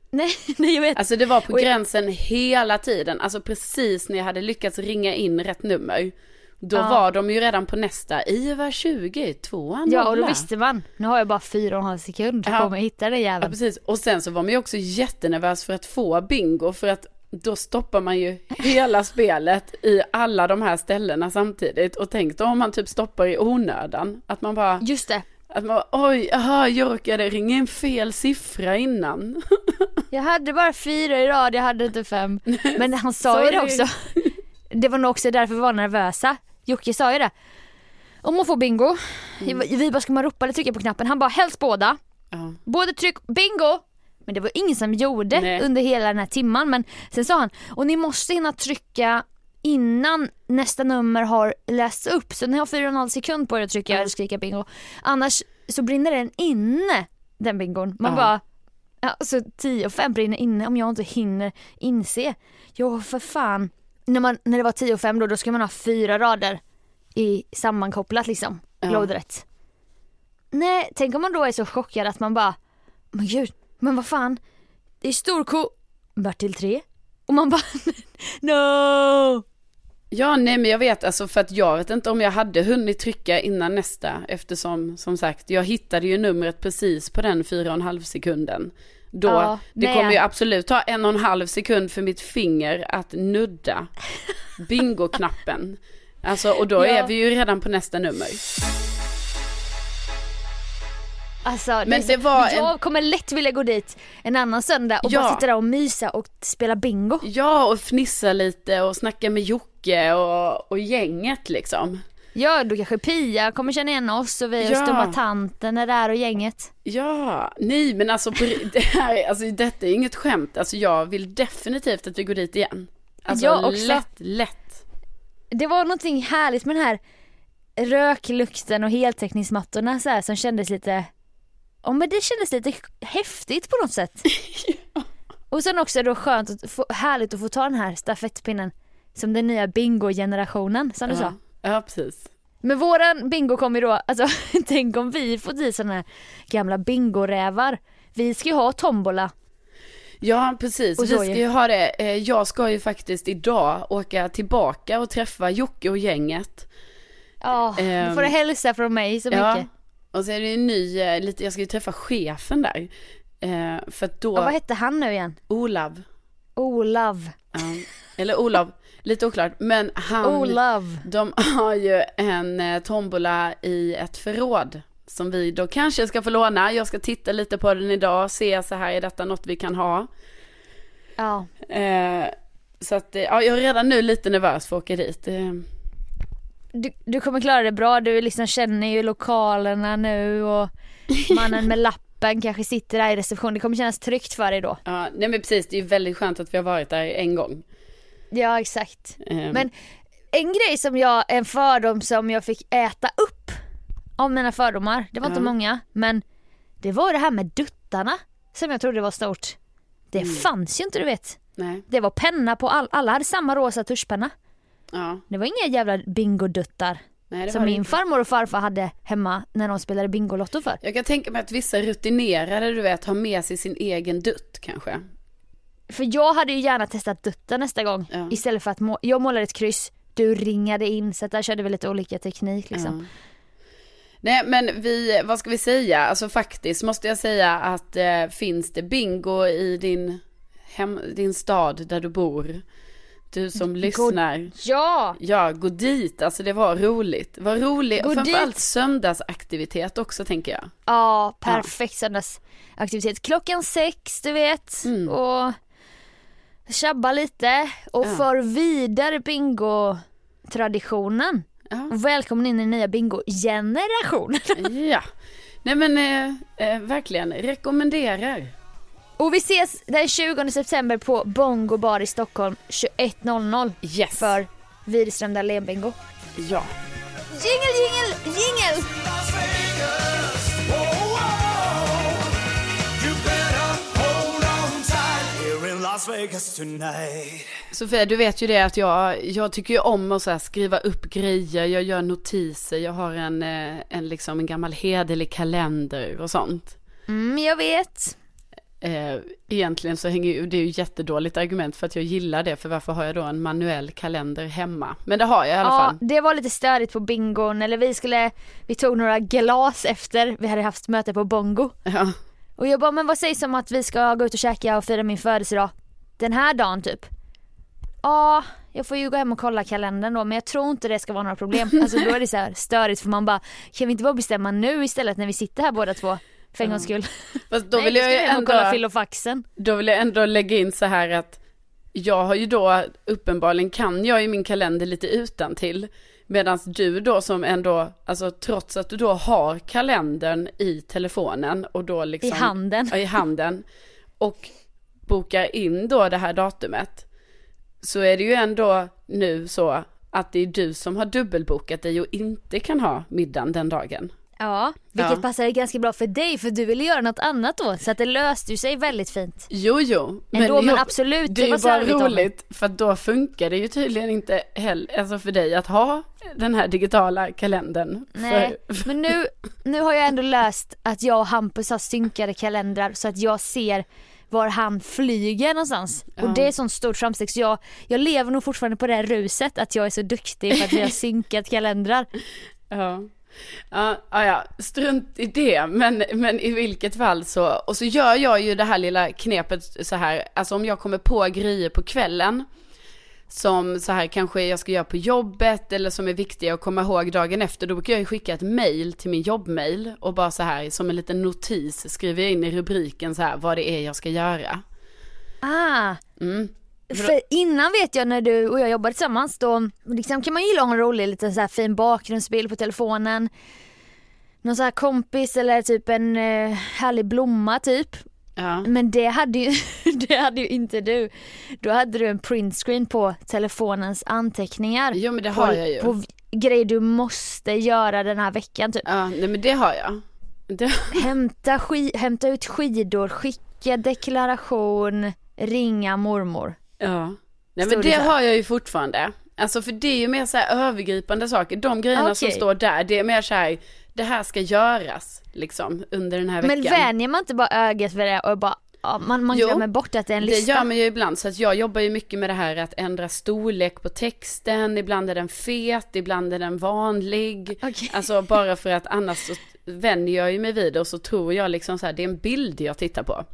Nej, nej jag vet. Alltså det var på gränsen hela tiden, alltså precis när jag hade lyckats ringa in rätt nummer. Då Ja. var de ju redan på nästa, IVA 20, tvåan Ja och då visste man, nu har jag bara fyra och en halv sekund Ja. på mig att hitta den Ja jäveln. precis, och sen så var man ju också jättenervös för att få bingo för att då stoppar man ju hela spelet i alla de här ställena samtidigt och tänk då om man typ stoppar i onödan, att man bara, Just det, att man bara, oj, jaha, jag råkade ringa in fel siffra innan. jag hade bara fyra i rad, jag hade inte fem. Men han sa ju det också. Det var nog också därför vi var nervösa. Jocke sa ju det. Om man får bingo, Mm. vi bara ska man ropa eller trycka på knappen? Han bara helst båda. Ja. Både tryck, bingo! Men det var ingen som gjorde Nej. under hela den här timman. Men sen sa han, och ni måste hinna trycka innan nästa nummer har lästs upp. Så ni har fyra och en halv sekund på er att trycka eller skrika bingo. Annars så brinner den inne, den bingon. Man Ja. bara, ja, så 10 och 5 brinner inne om jag inte hinner inse. Jo för fan. När, man, när det var 10 och 5 då, då ska man ha fyra rader i sammankopplat liksom, Ja. lodrätt. Nej, tänk om man då är så chockad att man bara, men gud, men vad fan, det är storko, Bertil 3. Och man bara, no! Ja, nej men jag vet alltså för att jag vet inte om jag hade hunnit trycka innan nästa eftersom som sagt jag hittade ju numret precis på den fyra och en halv sekunden. Då, Ja, det nej. kommer ju absolut ta en och en halv sekund för mitt finger att nudda bingo-knappen. Alltså och då Ja. är vi ju redan på nästa nummer. Alltså, det Men det var en- jag kommer lätt vilja gå dit en annan söndag och Ja. bara sitta där och mysa och spela bingo. Ja, och fnissa lite och snacka med Jocke och, och gänget liksom. Ja, då kanske Pia kommer känna igen oss och vi Ja. och Stumma tanten är där och gänget. Ja, nej men alltså, det här, alltså detta är inget skämt. Alltså jag vill definitivt att vi går dit igen. Alltså Jag också. lätt, lätt. Det var någonting härligt med den här röklukten och heltäckningsmattorna så här, som kändes lite, ja men det kändes lite häftigt på något sätt. Och sen också då skönt, att få, härligt att få ta den här stafettpinnen som den nya bingo-generationen som du sa. Ja, ja, precis. Men våran bingo kommer ju då, alltså tänk om vi får dit sådana här gamla bingorävar. Vi ska ju ha tombola. Ja, precis. Och Vi ska ju. ha det. Eh, Jag ska ju faktiskt idag åka tillbaka och träffa Jocke och gänget. Ja, du Ehm, får du hälsa från mig så Ja, mycket. Och så är det ju en ny, eh, lite, jag ska ju träffa chefen där. Eh, För att då, Ja, vad hette han nu igen? Olav, Olav. ja, eller Olav, lite oklart, men han, Olav. de har ju en eh, tombola i ett förråd. Som vi då kanske ska få låna. Jag ska titta lite på den idag, se så här, är detta något vi kan ha? Ja. Eh, så att, eh, ja, jag är redan nu lite nervös för att åka dit. Du, du kommer klara det bra, du liksom känner ju lokalerna nu och mannen med lappen kanske sitter där i reception. Det kommer kännas tryggt för dig då. ja, nej men precis, det är ju väldigt skönt att vi har varit där en gång. Ja exakt. Eh, Men en grej som jag, en fördom som jag fick äta upp av mina fördomar, det var inte Ja. många, men det var det här med duttarna som jag trodde var stort. Det Mm. fanns ju inte du vet. nej, Det var penna på all, alla hade samma rosa tuschpenna. Ja, Det var inga jävla bingoduttar nej som min farmor och farfar hade hemma när de spelade Bingolotto för. Jag kan tänka mig att vissa rutinerade, du vet, har med sig sin egen dutt kanske. För jag hade ju gärna testat dutta nästa gång Ja. istället för att må- jag målade ett kryss, du ringade in så att där körde vi lite olika teknik liksom. Ja. Nej men vi, vad ska vi säga, alltså faktiskt måste jag säga att eh, finns det bingo i din, hem, din stad där du bor, du som lyssnar, Ja! ja gå dit, alltså det var roligt. Var roligt, Gå och framförallt dit. söndagsaktivitet också tänker jag. Ja, perfekt söndagsaktivitet. Klockan sex du vet Mm. och tjabba lite och Ja. för vidare bingo-traditionen. Ja. Välkommen in i den nya bingo-generationen. ja. Nej men eh, eh, verkligen, rekommenderar. Och vi ses den 20 september på Bongo bar i Stockholm 21.00 Yes. för Widerström Dahlén bingo. Ja. Jingel, jingel, jingel! Sofia, du vet ju det att jag, jag tycker ju om att så här skriva upp grejer, jag gör notiser, jag har en, eh, en, liksom en gammal hederlig kalender och sånt. Mm, jag vet. Eh, egentligen så hänger ju, det är ju jättedåligt argument för att jag gillar det, för varför har jag då en manuell kalender hemma? Men det har jag i alla Ja, fall. det var lite störigt på bingon, eller vi skulle, vi tog några glas efter, vi hade haft möte på Bongo. Ja. Och jag bara, men vad sägs om att vi ska gå ut och käka och fira min födelsedag den här dagen typ? Ja, jag får ju gå hem och kolla kalendern då men jag tror inte det ska vara några problem. Alltså då är det så här störigt för man bara, kan vi inte bara bestämma nu istället när vi sitter här båda två? För en gångs skull. Fast då Nej, vill vi jag hem och kolla ändå, filofaxen. då vill jag ändå lägga in så här att jag har ju då, uppenbarligen kan jag i min kalender lite utan till Medan du då som ändå, alltså trots att du då har kalendern i telefonen och då liksom I handen. Ja, i handen och bokar in då det här datumet så är det ju ändå nu så att det är du som har dubbelbokat dig och inte kan ha middagen den dagen. Ja, vilket Ja. passade ganska bra för dig för du ville göra något annat då så att det löste ju sig väldigt fint. Jo, jo. Ändå, men jo, absolut, Det det är var ju bara roligt för då funkar det ju tydligen inte heller, alltså för dig att ha den här digitala kalendern. Nej, För, men nu, nu har jag ändå löst att jag och Hampus har synkade kalendrar så att jag ser var han flyger någonstans. Ja. Och det är sånt stort framsteg så jag, jag lever nog fortfarande på det här ruset att jag är så duktig för att vi har synkat kalendrar. Ja. Ja, ja, ja, strunt i det, men, men i vilket fall så, och så gör jag ju det här lilla knepet så här, alltså om jag kommer på grejer på kvällen, som så här kanske jag ska göra på jobbet eller som är viktiga att komma ihåg dagen efter, då brukar jag ju skicka ett mail till min jobbmail och bara så här som en liten notis skriver jag in i rubriken så här vad det är jag ska göra. Ah, Mm. För innan vet jag när du och jag jobbade tillsammans då liksom kan man gilla att ha en rolig liten så här fin bakgrundsbild på telefonen. Någon så här kompis eller typ en eh, härlig blomma typ. Ja. Men det hade, ju, det hade ju inte du. Då hade du en printscreen på telefonens anteckningar. Jo men det på, har jag ju. På grejer du måste göra den här veckan typ. Ja, nej men det har jag. Det... Hämta, ski, hämta ut skidor, skicka deklaration, ringa mormor. Ja. Nej men det det har jag ju fortfarande. Alltså för det är ju mer så här övergripande saker. De grejerna som Okej. står där, det är mer så här, det här ska göras liksom under den här veckan. Men vänjer man inte bara ögat för det och bara, ja, man, man Jo, glömmer bort att det är en Det lista? gör man ju ibland, så att jag jobbar ju mycket med det här att ändra storlek på texten, ibland är den fet, ibland är den vanlig. Okej. Alltså bara för att annars så vänjer jag ju mig vid det och så tror jag liksom så här, det är en bild jag tittar på.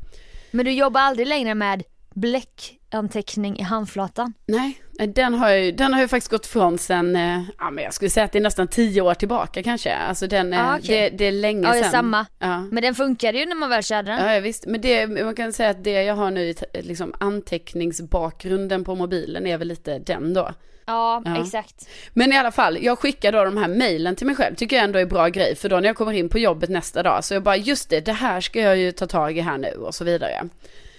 Men du jobbar aldrig längre med bläckanteckning i handflatan? Nej, den har ju, den har jag faktiskt gått från sen, eh, ja men jag skulle säga att det är nästan tio år tillbaka kanske. Alltså den, eh, Ah, okej. det, det är länge Ja, sedan. samma. Ja. Men den funkade ju när man väl körde den. Ja, ja visst, men det, man kan säga att det jag har nu i liksom anteckningsbakgrunden på mobilen är väl lite den då. Ja, Ja. exakt. Men i alla fall, jag skickar då de här mejlen till mig själv, tycker jag ändå är bra grej, för då när jag kommer in på jobbet nästa dag, så jag bara, just det, det här ska jag ju ta tag i här nu och så vidare.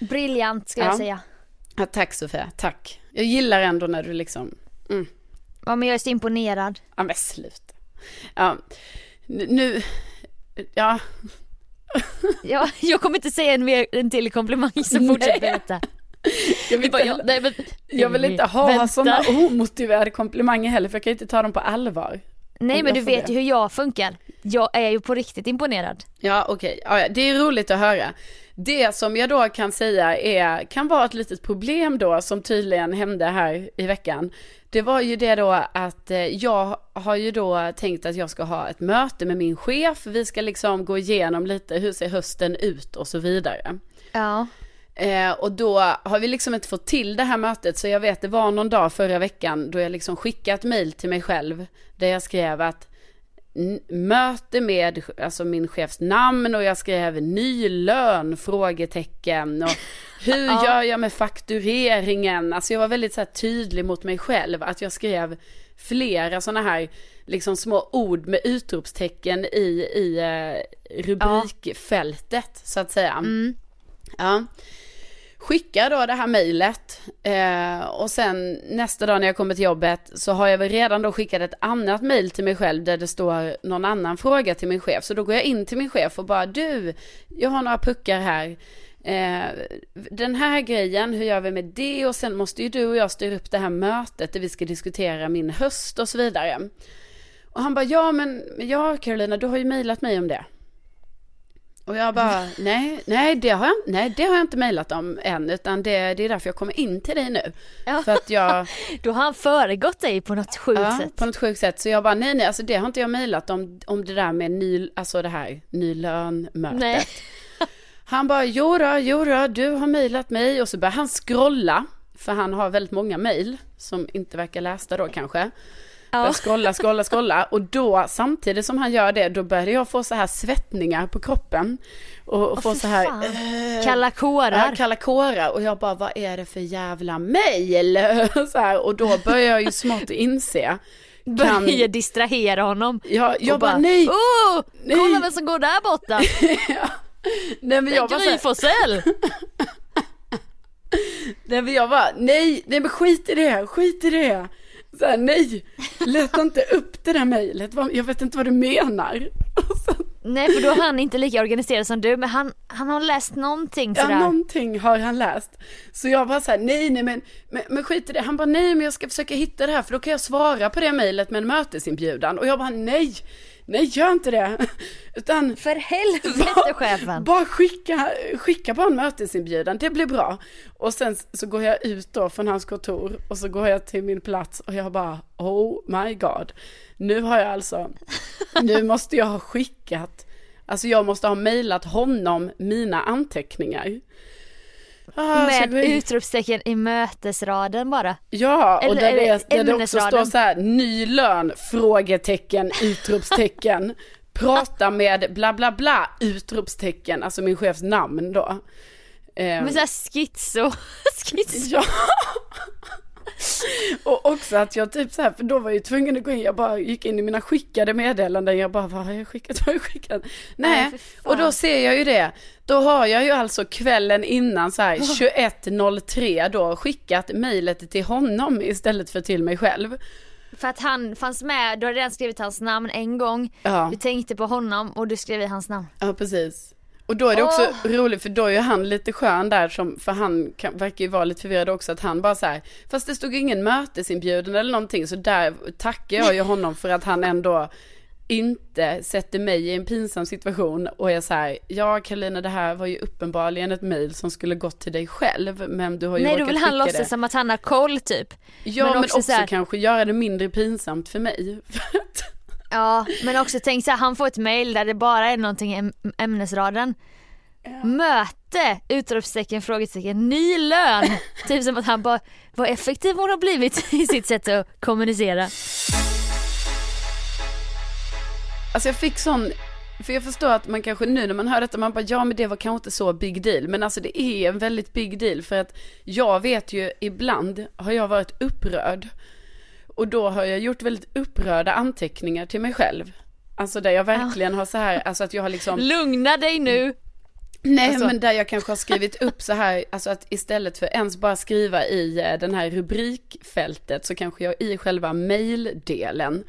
Briljant ska Ja. jag säga. Ja, tack Sofia, tack. Jag gillar ändå när du liksom, mm, Ja men jag är så imponerad. ja men sluta. Ja, nu- ja, Ja, jag kommer inte säga en, mer, en till komplimang så fortsätt berätta. jag vill Bara, inte, ja, nej, men, jag vill inte ha sådana omotiverade komplimanger heller, för jag kan inte ta dem på allvar. Nej men jag du vet ju hur jag funkar. Jag är ju på riktigt imponerad. Ja, okej. Ja, det är roligt att höra. Det som jag då kan säga är, kan vara ett litet problem då, som tydligen hände här i veckan. Det var ju det då att eh, jag har ju då tänkt att jag ska ha ett möte med min chef. Vi ska liksom gå igenom lite, hur ser hösten ut och så vidare. Ja. Eh, och då har vi liksom inte fått till det här mötet så jag vet det var någon dag förra veckan då jag liksom skickade ett mail till mig själv där jag skrev att möte med alltså min chefs namn och jag skrev ny lön frågetecken och hur Ja. gör jag med faktureringen? Alltså jag var väldigt så tydlig mot mig själv att jag skrev flera sådana här liksom små ord med utropstecken i, i eh, rubrikfältet så att säga. Mm. Ja. Skickar då det här mejlet eh, och sen nästa dag när jag kommer till jobbet så har jag väl redan då skickat ett annat mejl till mig själv där det står någon annan fråga till min chef. Så då går jag in till min chef och bara du, jag har några puckar här. Eh, den här grejen, hur gör vi med det? Och sen måste ju du och jag styra upp det här mötet där vi ska diskutera min höst och så vidare. Och han bara, ja men, ja Carolina, du har ju mejlat mig om det. Och jag bara, nej, nej det har jag, nej, det har jag inte mejlat om än, utan det, det är därför jag kommer in till dig nu. Ja. För att jag, Då har han föregått dig på något sjukt ja, sätt. på något sjukt sätt, så jag bara, nej, nej, alltså det har inte jag mejlat om, om det där med ny, alltså det här, ny lönmötet. Nej. Han bara, jo då, jo då, du har mejlat mig och så börjar han scrolla, för han har väldigt många mejl som inte verkar lästa då kanske. Ja. Börjar scrolla, scrolla, scrolla och då samtidigt som han gör det då började jag få så här svettningar på kroppen. Och, och Åh, få så här eh, Kalla kårar. Ja, kalla kårar och jag bara vad är det för jävla så här, och då börjar jag ju smått inse. Kan, Börjar distrahera honom. jag, jag Och bara, nej, Oh, nej. kolla vem som går där borta. nej men jag bara, Gry Forssell. nej men jag bara, nej, nej men skit i det, skit i det. Så här, nej, leta inte upp det där mejlet, jag vet inte vad du menar. Och så, Nej för då är han inte lika organiserad som du men han, han har läst någonting Ja, sådär. någonting har han läst. Så jag bara så här, nej, nej, men, men, men skit i det. Han bara, nej, men jag ska försöka hitta det här, för då kan jag svara på det mejlet med en mötesinbjudan. Och jag bara, nej, nej, gör inte det. Utan För helvete chefen. bara skicka, skicka bara en mötesinbjudan, det blir bra. Och sen så går jag ut då från hans kontor och så går jag till min plats och jag bara, oh my god. Nu har jag alltså, nu måste jag ha skickat, alltså jag måste ha mejlat honom mina anteckningar. Ah, med utropstecken i mötesraden bara. Ja, och där det, där det också står så här, ny lön, frågetecken, utropstecken, prata med bla bla bla, utropstecken, alltså min chefs namn då. Ehm, Men såhär schizo, schizo. Ja. Och också att jag typ så här, för då var jag ju tvungen att gå in, jag bara gick in i mina skickade meddelanden, jag bara, vad har jag skickat, vad har jag skickat? Nej, och då ser jag ju det, då har jag ju alltså kvällen innan så här 21.03 då skickat mejlet till honom istället för till mig själv. För att han fanns med, du hade redan skrivit hans namn en gång. Ja. Du tänkte på honom och du skrev i hans namn. Ja, precis. Och då är det också roligt för då är han lite skön där som, för han kan, verkar ju vara lite förvirrad också att han bara så här, fast det stod ingen mötesinbjudan eller någonting så där tackar jag ju honom för att han ändå inte sätter mig i en pinsam situation och är så här, ja Karolina det här var ju uppenbarligen ett mejl som skulle gått till dig själv men du har ju Nej då vill han låtsas som att han har koll typ. Ja men men också också, så här- kanske göra det mindre pinsamt för mig. För att- Ja men också tänk så här, han får ett mail där det bara är någonting i äm- ämnesraden. Möte! Utropstecken, frågetecken, ny lön! typ som att han bara, vad effektiv hon har blivit i sitt sätt att kommunicera. Alltså jag fick sån, för jag förstår att man kanske nu när man hör detta, man bara ja men det var kanske inte så big deal. Men alltså det är en väldigt big deal för att jag vet ju ibland har jag varit upprörd. Och då har jag gjort väldigt upprörda anteckningar till mig själv. Alltså där jag verkligen har så här, alltså att jag har liksom Lugna dig nu! Nej, Alltså- men där jag kanske har skrivit upp så här, alltså att istället för ens bara skriva i eh, den här rubrikfältet så kanske jag i själva maildelen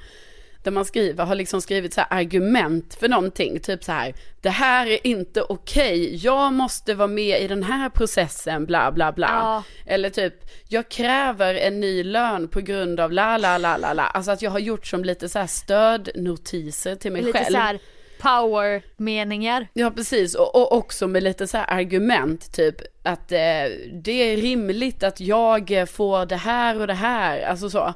där man skriver, har liksom skrivit så här argument för någonting, typ så här, det här är inte okej, jag måste vara med i den här processen, bla bla bla. Ja. Eller typ, jag kräver en ny lön på grund av la la la la la. Alltså att jag har gjort som lite så här stödnotiser till mig Lite själv. så här power-meningar. Ja precis och, och också med lite så här argument typ att eh, det är rimligt att jag får det här och det här, alltså så.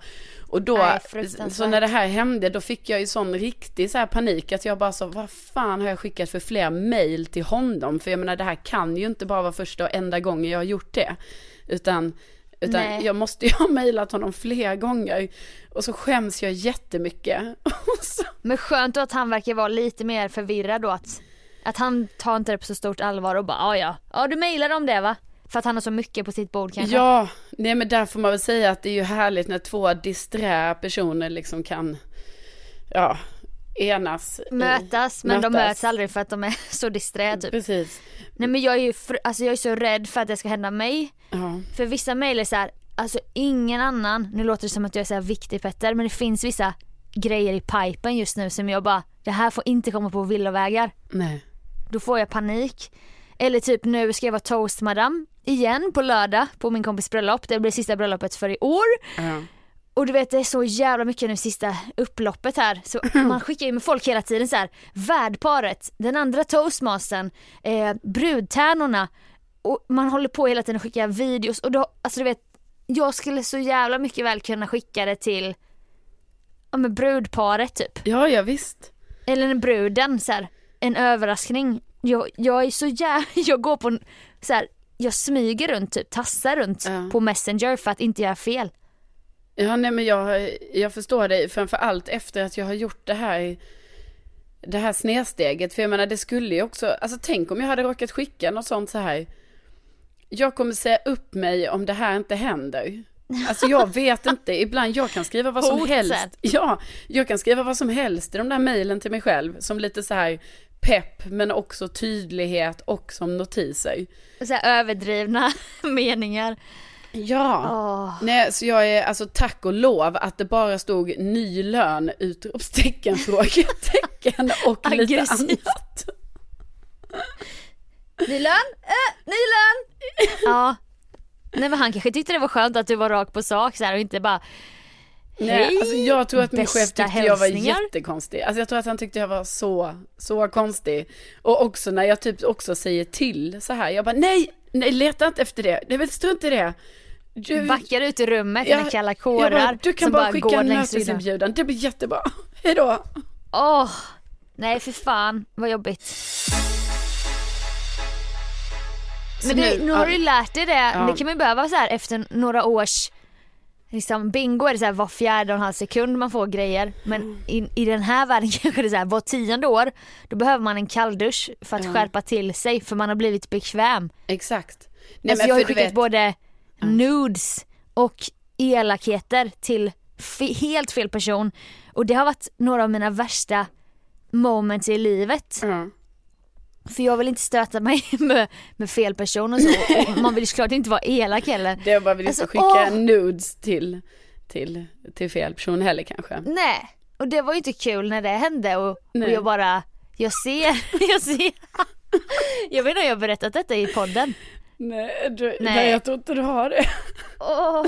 Och då, Nej, så när det här hände då fick jag ju sån riktig så här panik att jag bara så, vad fan har jag skickat för fler mail till honom? För jag menar det här kan ju inte bara vara första och enda gången jag har gjort det. Utan, utan Nej. jag måste ju ha mejlat honom flera gånger. Och så skäms jag jättemycket. Så, Men skönt att han verkar vara lite mer förvirrad då att, att han tar inte det på så stort allvar och bara "Ah, ja, ja du mejlade om det va? För att han har så mycket på sitt bord kanske. Ja, nej men där får man väl säga att det är ju härligt när två disträ personer liksom kan, ja, enas. i- Mötas men de mötas. möts aldrig för att de är så disträ typ. Precis. Nej men jag är ju alltså jag är så rädd för att det ska hända mig. Ja. För vissa mejl är så här, alltså ingen annan, nu låter det som att jag är så viktig Petter men det finns vissa grejer i pipen just nu som jag bara, det här får inte komma på villovägar. Nej. Då får jag panik. Eller typ nu ska jag vara toastmadam igen på lördag på min kompis bröllop. Det blir sista bröllopet för i år. Ja. Och du vet det är så jävla mycket nu sista upploppet här. Så man skickar ju med folk hela tiden så här. Värdparet, den andra toastmastern, eh, brudtärnorna. Och man håller på hela tiden att skicka videos och då, alltså du vet. Jag skulle så jävla mycket väl kunna skicka det till ja, men brudparet typ. ja, ja visst. Eller en bruden så här, en överraskning. Jag, jag är så jävla, jag går på så här, jag smyger runt typ, tassar runt Ja. på messenger för att inte göra fel. Ja, nej men jag, jag förstår dig, framför allt efter att jag har gjort det här, det här snedsteget. För jag menar, det skulle ju också, alltså tänk om jag hade råkat skicka något sånt så här. Jag kommer säga upp mig om det här inte händer. Alltså jag vet inte, ibland jag kan skriva vad som Hotet. helst. Ja, jag kan skriva vad som helst i de där mejlen till mig själv. Som lite så här pepp, men också tydlighet och som notiser. Så här, överdrivna meningar. Ja. Åh. Nej, så jag är alltså tack och lov att det bara stod ny lön, utropstecken, frågetecken och lite annat. Ny lön, äh, ny lön! ja. Nej men han kanske tyckte det var skönt att du var rak på sak så här och inte bara Nej, alltså jag tror att min chef tyckte jag var hälsningar. jättekonstig. Alltså jag tror att han tyckte jag var så, så konstig. Och också när jag typ också säger till så här, jag bara nej, nej leta inte efter det, nej men strunt i det. Du, backar ut rummet i Ja, dina kalla jag kårar bara, du kan bara bara skicka en mötesinbjudan, det blir jättebra. Hejdå. Men det, nu har ja. du lärt dig det, Ja. det kan man ju behöva så här efter några års liksom bingo är det så här var fjärde och en halv sekund man får grejer. Men Mm. i, i den här världen kanske det är så här var tionde år då behöver man en kalldusch för att Ja. skärpa till sig för man har blivit bekväm. Exakt. Nej, alltså jag har skickat vet- både nudes och elakheter till helt fel person och det har varit några av mina värsta moments i livet. Ja. För jag vill inte stöta mig med, med fel person och så. Och man vill ju såklart inte vara elak heller. Det var väl inte Alltså, skicka åh! nudes till, till, till fel person heller kanske. Nej, och det var ju inte kul när det hände och, och jag bara, jag ser, jag ser. Jag vet inte om jag har berättat detta i podden. Nej, du, Nej. nej. jag tror inte du har det. Åh,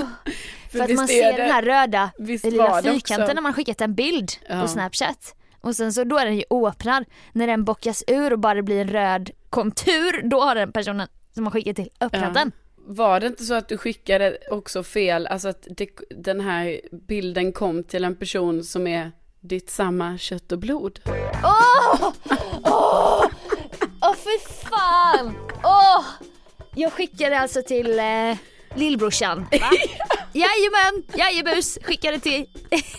för att visst man är ser det- den här röda lilla fyrkanten också. när man skickat en bild Ja. på snapchat. Och sen så då är den ju öppnad. När den bockas ur och bara blir en röd kontur, då har den personen som har skickat till öppnat den. Var det inte så att du skickade också fel, alltså att det, den här bilden kom till en person som är ditt samma kött och blod? Åh! Åh! Åh fy fan! Åh! Jag skickade alltså till eh, lillbrorsan. Va? Jajamän, jajebus. Skickade till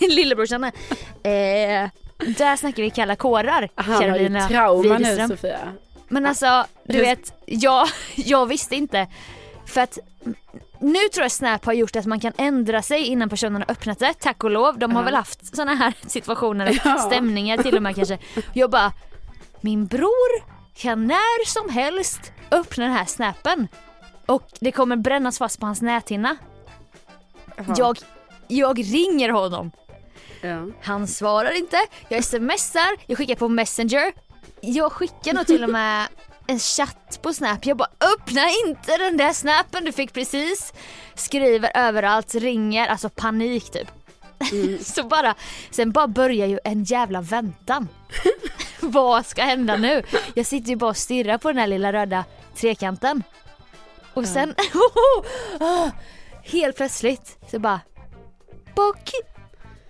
lillebrorsan. Eh, där snackar vi kalla kårar. Han har ju Carolina trauma nu. Sofia. Men alltså, du vet, jag, jag visste inte. För att nu tror jag Snap har gjort att man kan ändra sig innan personen har öppnat det, tack och lov. De har Ja. väl haft såna här situationer, Ja. stämningar till och med kanske. Jag bara, min bror kan när som helst öppna den här snappen. Och det kommer brännas fast på hans näthinna. Jag, jag ringer honom. Ja. Han svarar inte, jag smsar, jag skickar på messenger. Jag skickar nog till och med en chatt på snap. Jag bara öppna inte den där snappen du fick precis. Skriver överallt, ringer, alltså panik typ. Så bara, sen bara börjar ju en jävla väntan. Vad ska hända nu? Jag sitter ju bara och stirrar på den här lilla röda trekanten. Och sen, helt plötsligt så bara bock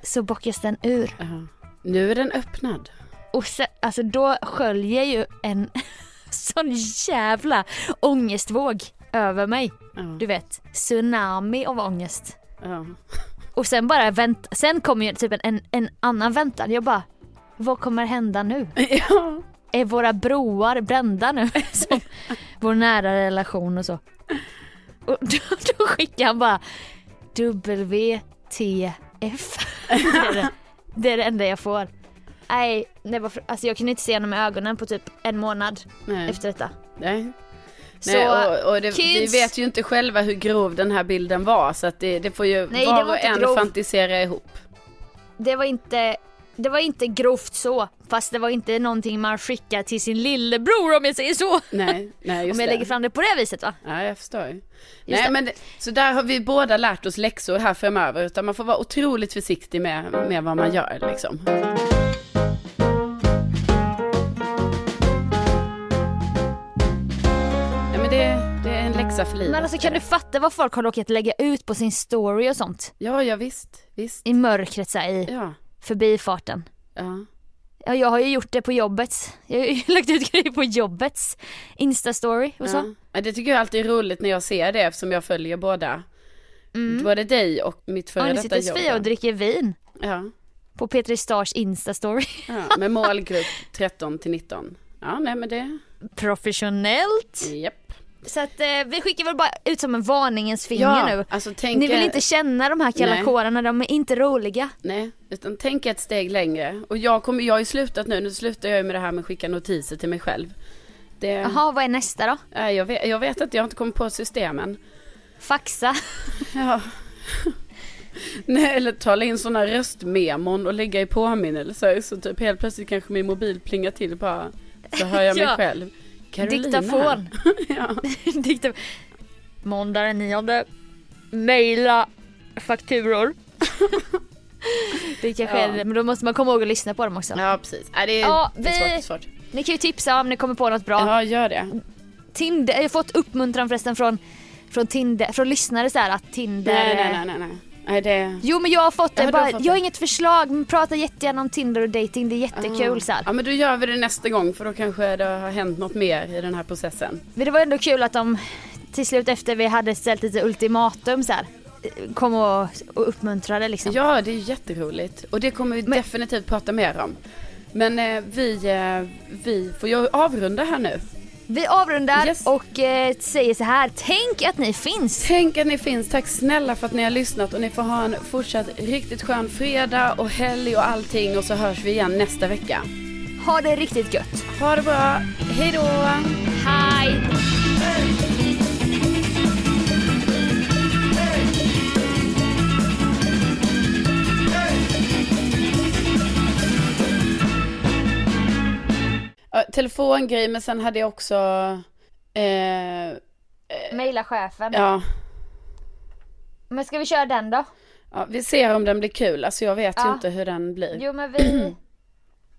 så bockas den ur. Ja. Nu är den öppnad. Och sen, alltså då sköljer ju en sån jävla ångestvåg över mig. Ja. Du vet, tsunami av ångest. Ja. Och sen bara vänta, sen kommer ju typ en, en, annan väntan. Jag bara, vad kommer hända nu? ja. Är våra broar brända nu? Som vår nära relation och så. Och då, då skickar han bara WTF. Det är det, är det enda jag får. Nej, det var för, alltså jag kunde inte se honom i ögonen på typ en månad Nej. efter detta. Nej. Så Nej, och, och det, vi vet ju inte själva hur grov den här bilden var så att det, det får ju Nej, var var och en grov. fantisera ihop. det var inte det var inte grovt så, fast det var inte någonting man skickar till sin lillebror om jag säger så. Nej, nej just om jag det. lägger fram det på det viset va? Ja, jag förstår ju. Just Nej, det. men det, så där har vi båda lärt oss läxor här framöver, utan man får vara otroligt försiktig med, med vad man gör liksom. Men alltså kan du fatta vad folk har råkat lägga ut på sin story och sånt? Ja, ja visst, visst. I mörkret så här, i Ja, förbifarten. ja. Ja, jag har ju gjort det på jobbet. Jag har ju lagt ut grejer på jobbets Insta-story och så. ja. ja. Det tycker jag alltid är roligt när jag ser det eftersom jag följer båda. Både dig och mitt före nu detta sitter jobb. Sofia och dricker vin Ja, på Petri Stars Insta-story. ja, med målgrupp 13 till 19. Ja, nej men det, Professionellt. japp. Så att eh, vi skickar väl bara ut som en varningens finger Ja, nu. alltså tänk Ni vill inte känna de här kalla kårarna, de är inte roliga. Nej, utan tänk ett steg längre. Och jag, kommer, jag har ju slutat nu, nu slutar jag med det här med att skicka notiser till mig själv. Jaha, vad är nästa då? Jag, vet, jag vet att jag inte kommit på systemen. Faxa. Ja. Nej, eller tala in sådana röstmemon och lägga i påminnelser. Så typ helt plötsligt kanske min mobil plingar till bara. Så hör jag mig Ja. själv. Carolina. Diktafon. ja. Dikta... Måndag den nionde. Maila fakturor. det kanske Ja. är det, men då måste man komma ihåg att lyssna på dem också. ja, precis. Nej, det är, Ja, det är svårt. vi- Det är svårt. Ni kan ju tipsa om ni kommer på något bra. Ja, gör det. Tinder, jag har fått uppmuntran förresten från, från Tinder, från lyssnare så här att Tinder Nej, nej, nej, nej, nej. Nej det... Jo men jag har fått det, Ja, bara, fått jag har det. inget förslag men prata jättegärna om Tinder och dating. det är jättekul så här. Ja men då gör vi det nästa gång för då kanske det har hänt något mer i den här processen. Men det var ändå kul att de till slut efter vi hade ställt lite ultimatum så här, kom och, och uppmuntrade liksom. Ja det är jätteroligt och det kommer vi Men- definitivt prata mer om. Men eh, vi, eh, vi får ju avrunda här nu. Vi avrundar Yes. och eh, säger så här, tänk att ni finns. Tänk att ni finns. Tack snälla för att ni har lyssnat och ni får ha en fortsatt riktigt skön fredag och helg och allting och så hörs vi igen nästa vecka. Ha det riktigt gött. Ha det bra. Hej då! Hej! Ja, telefongrej men sen hade jag också eh, Maila chefen. ja, Men ska vi köra den då? ja, vi ser om den blir kul. Alltså jag vet ju Ja. inte hur den blir. Jo men vi...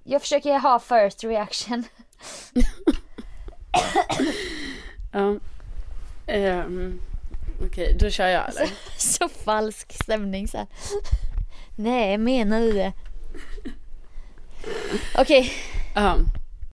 Jag försöker ha first reaction. Ja. Ehm, Okej, då kör jag eller? Så falsk stämning så här. Nej, menar du det? Okej, Ja.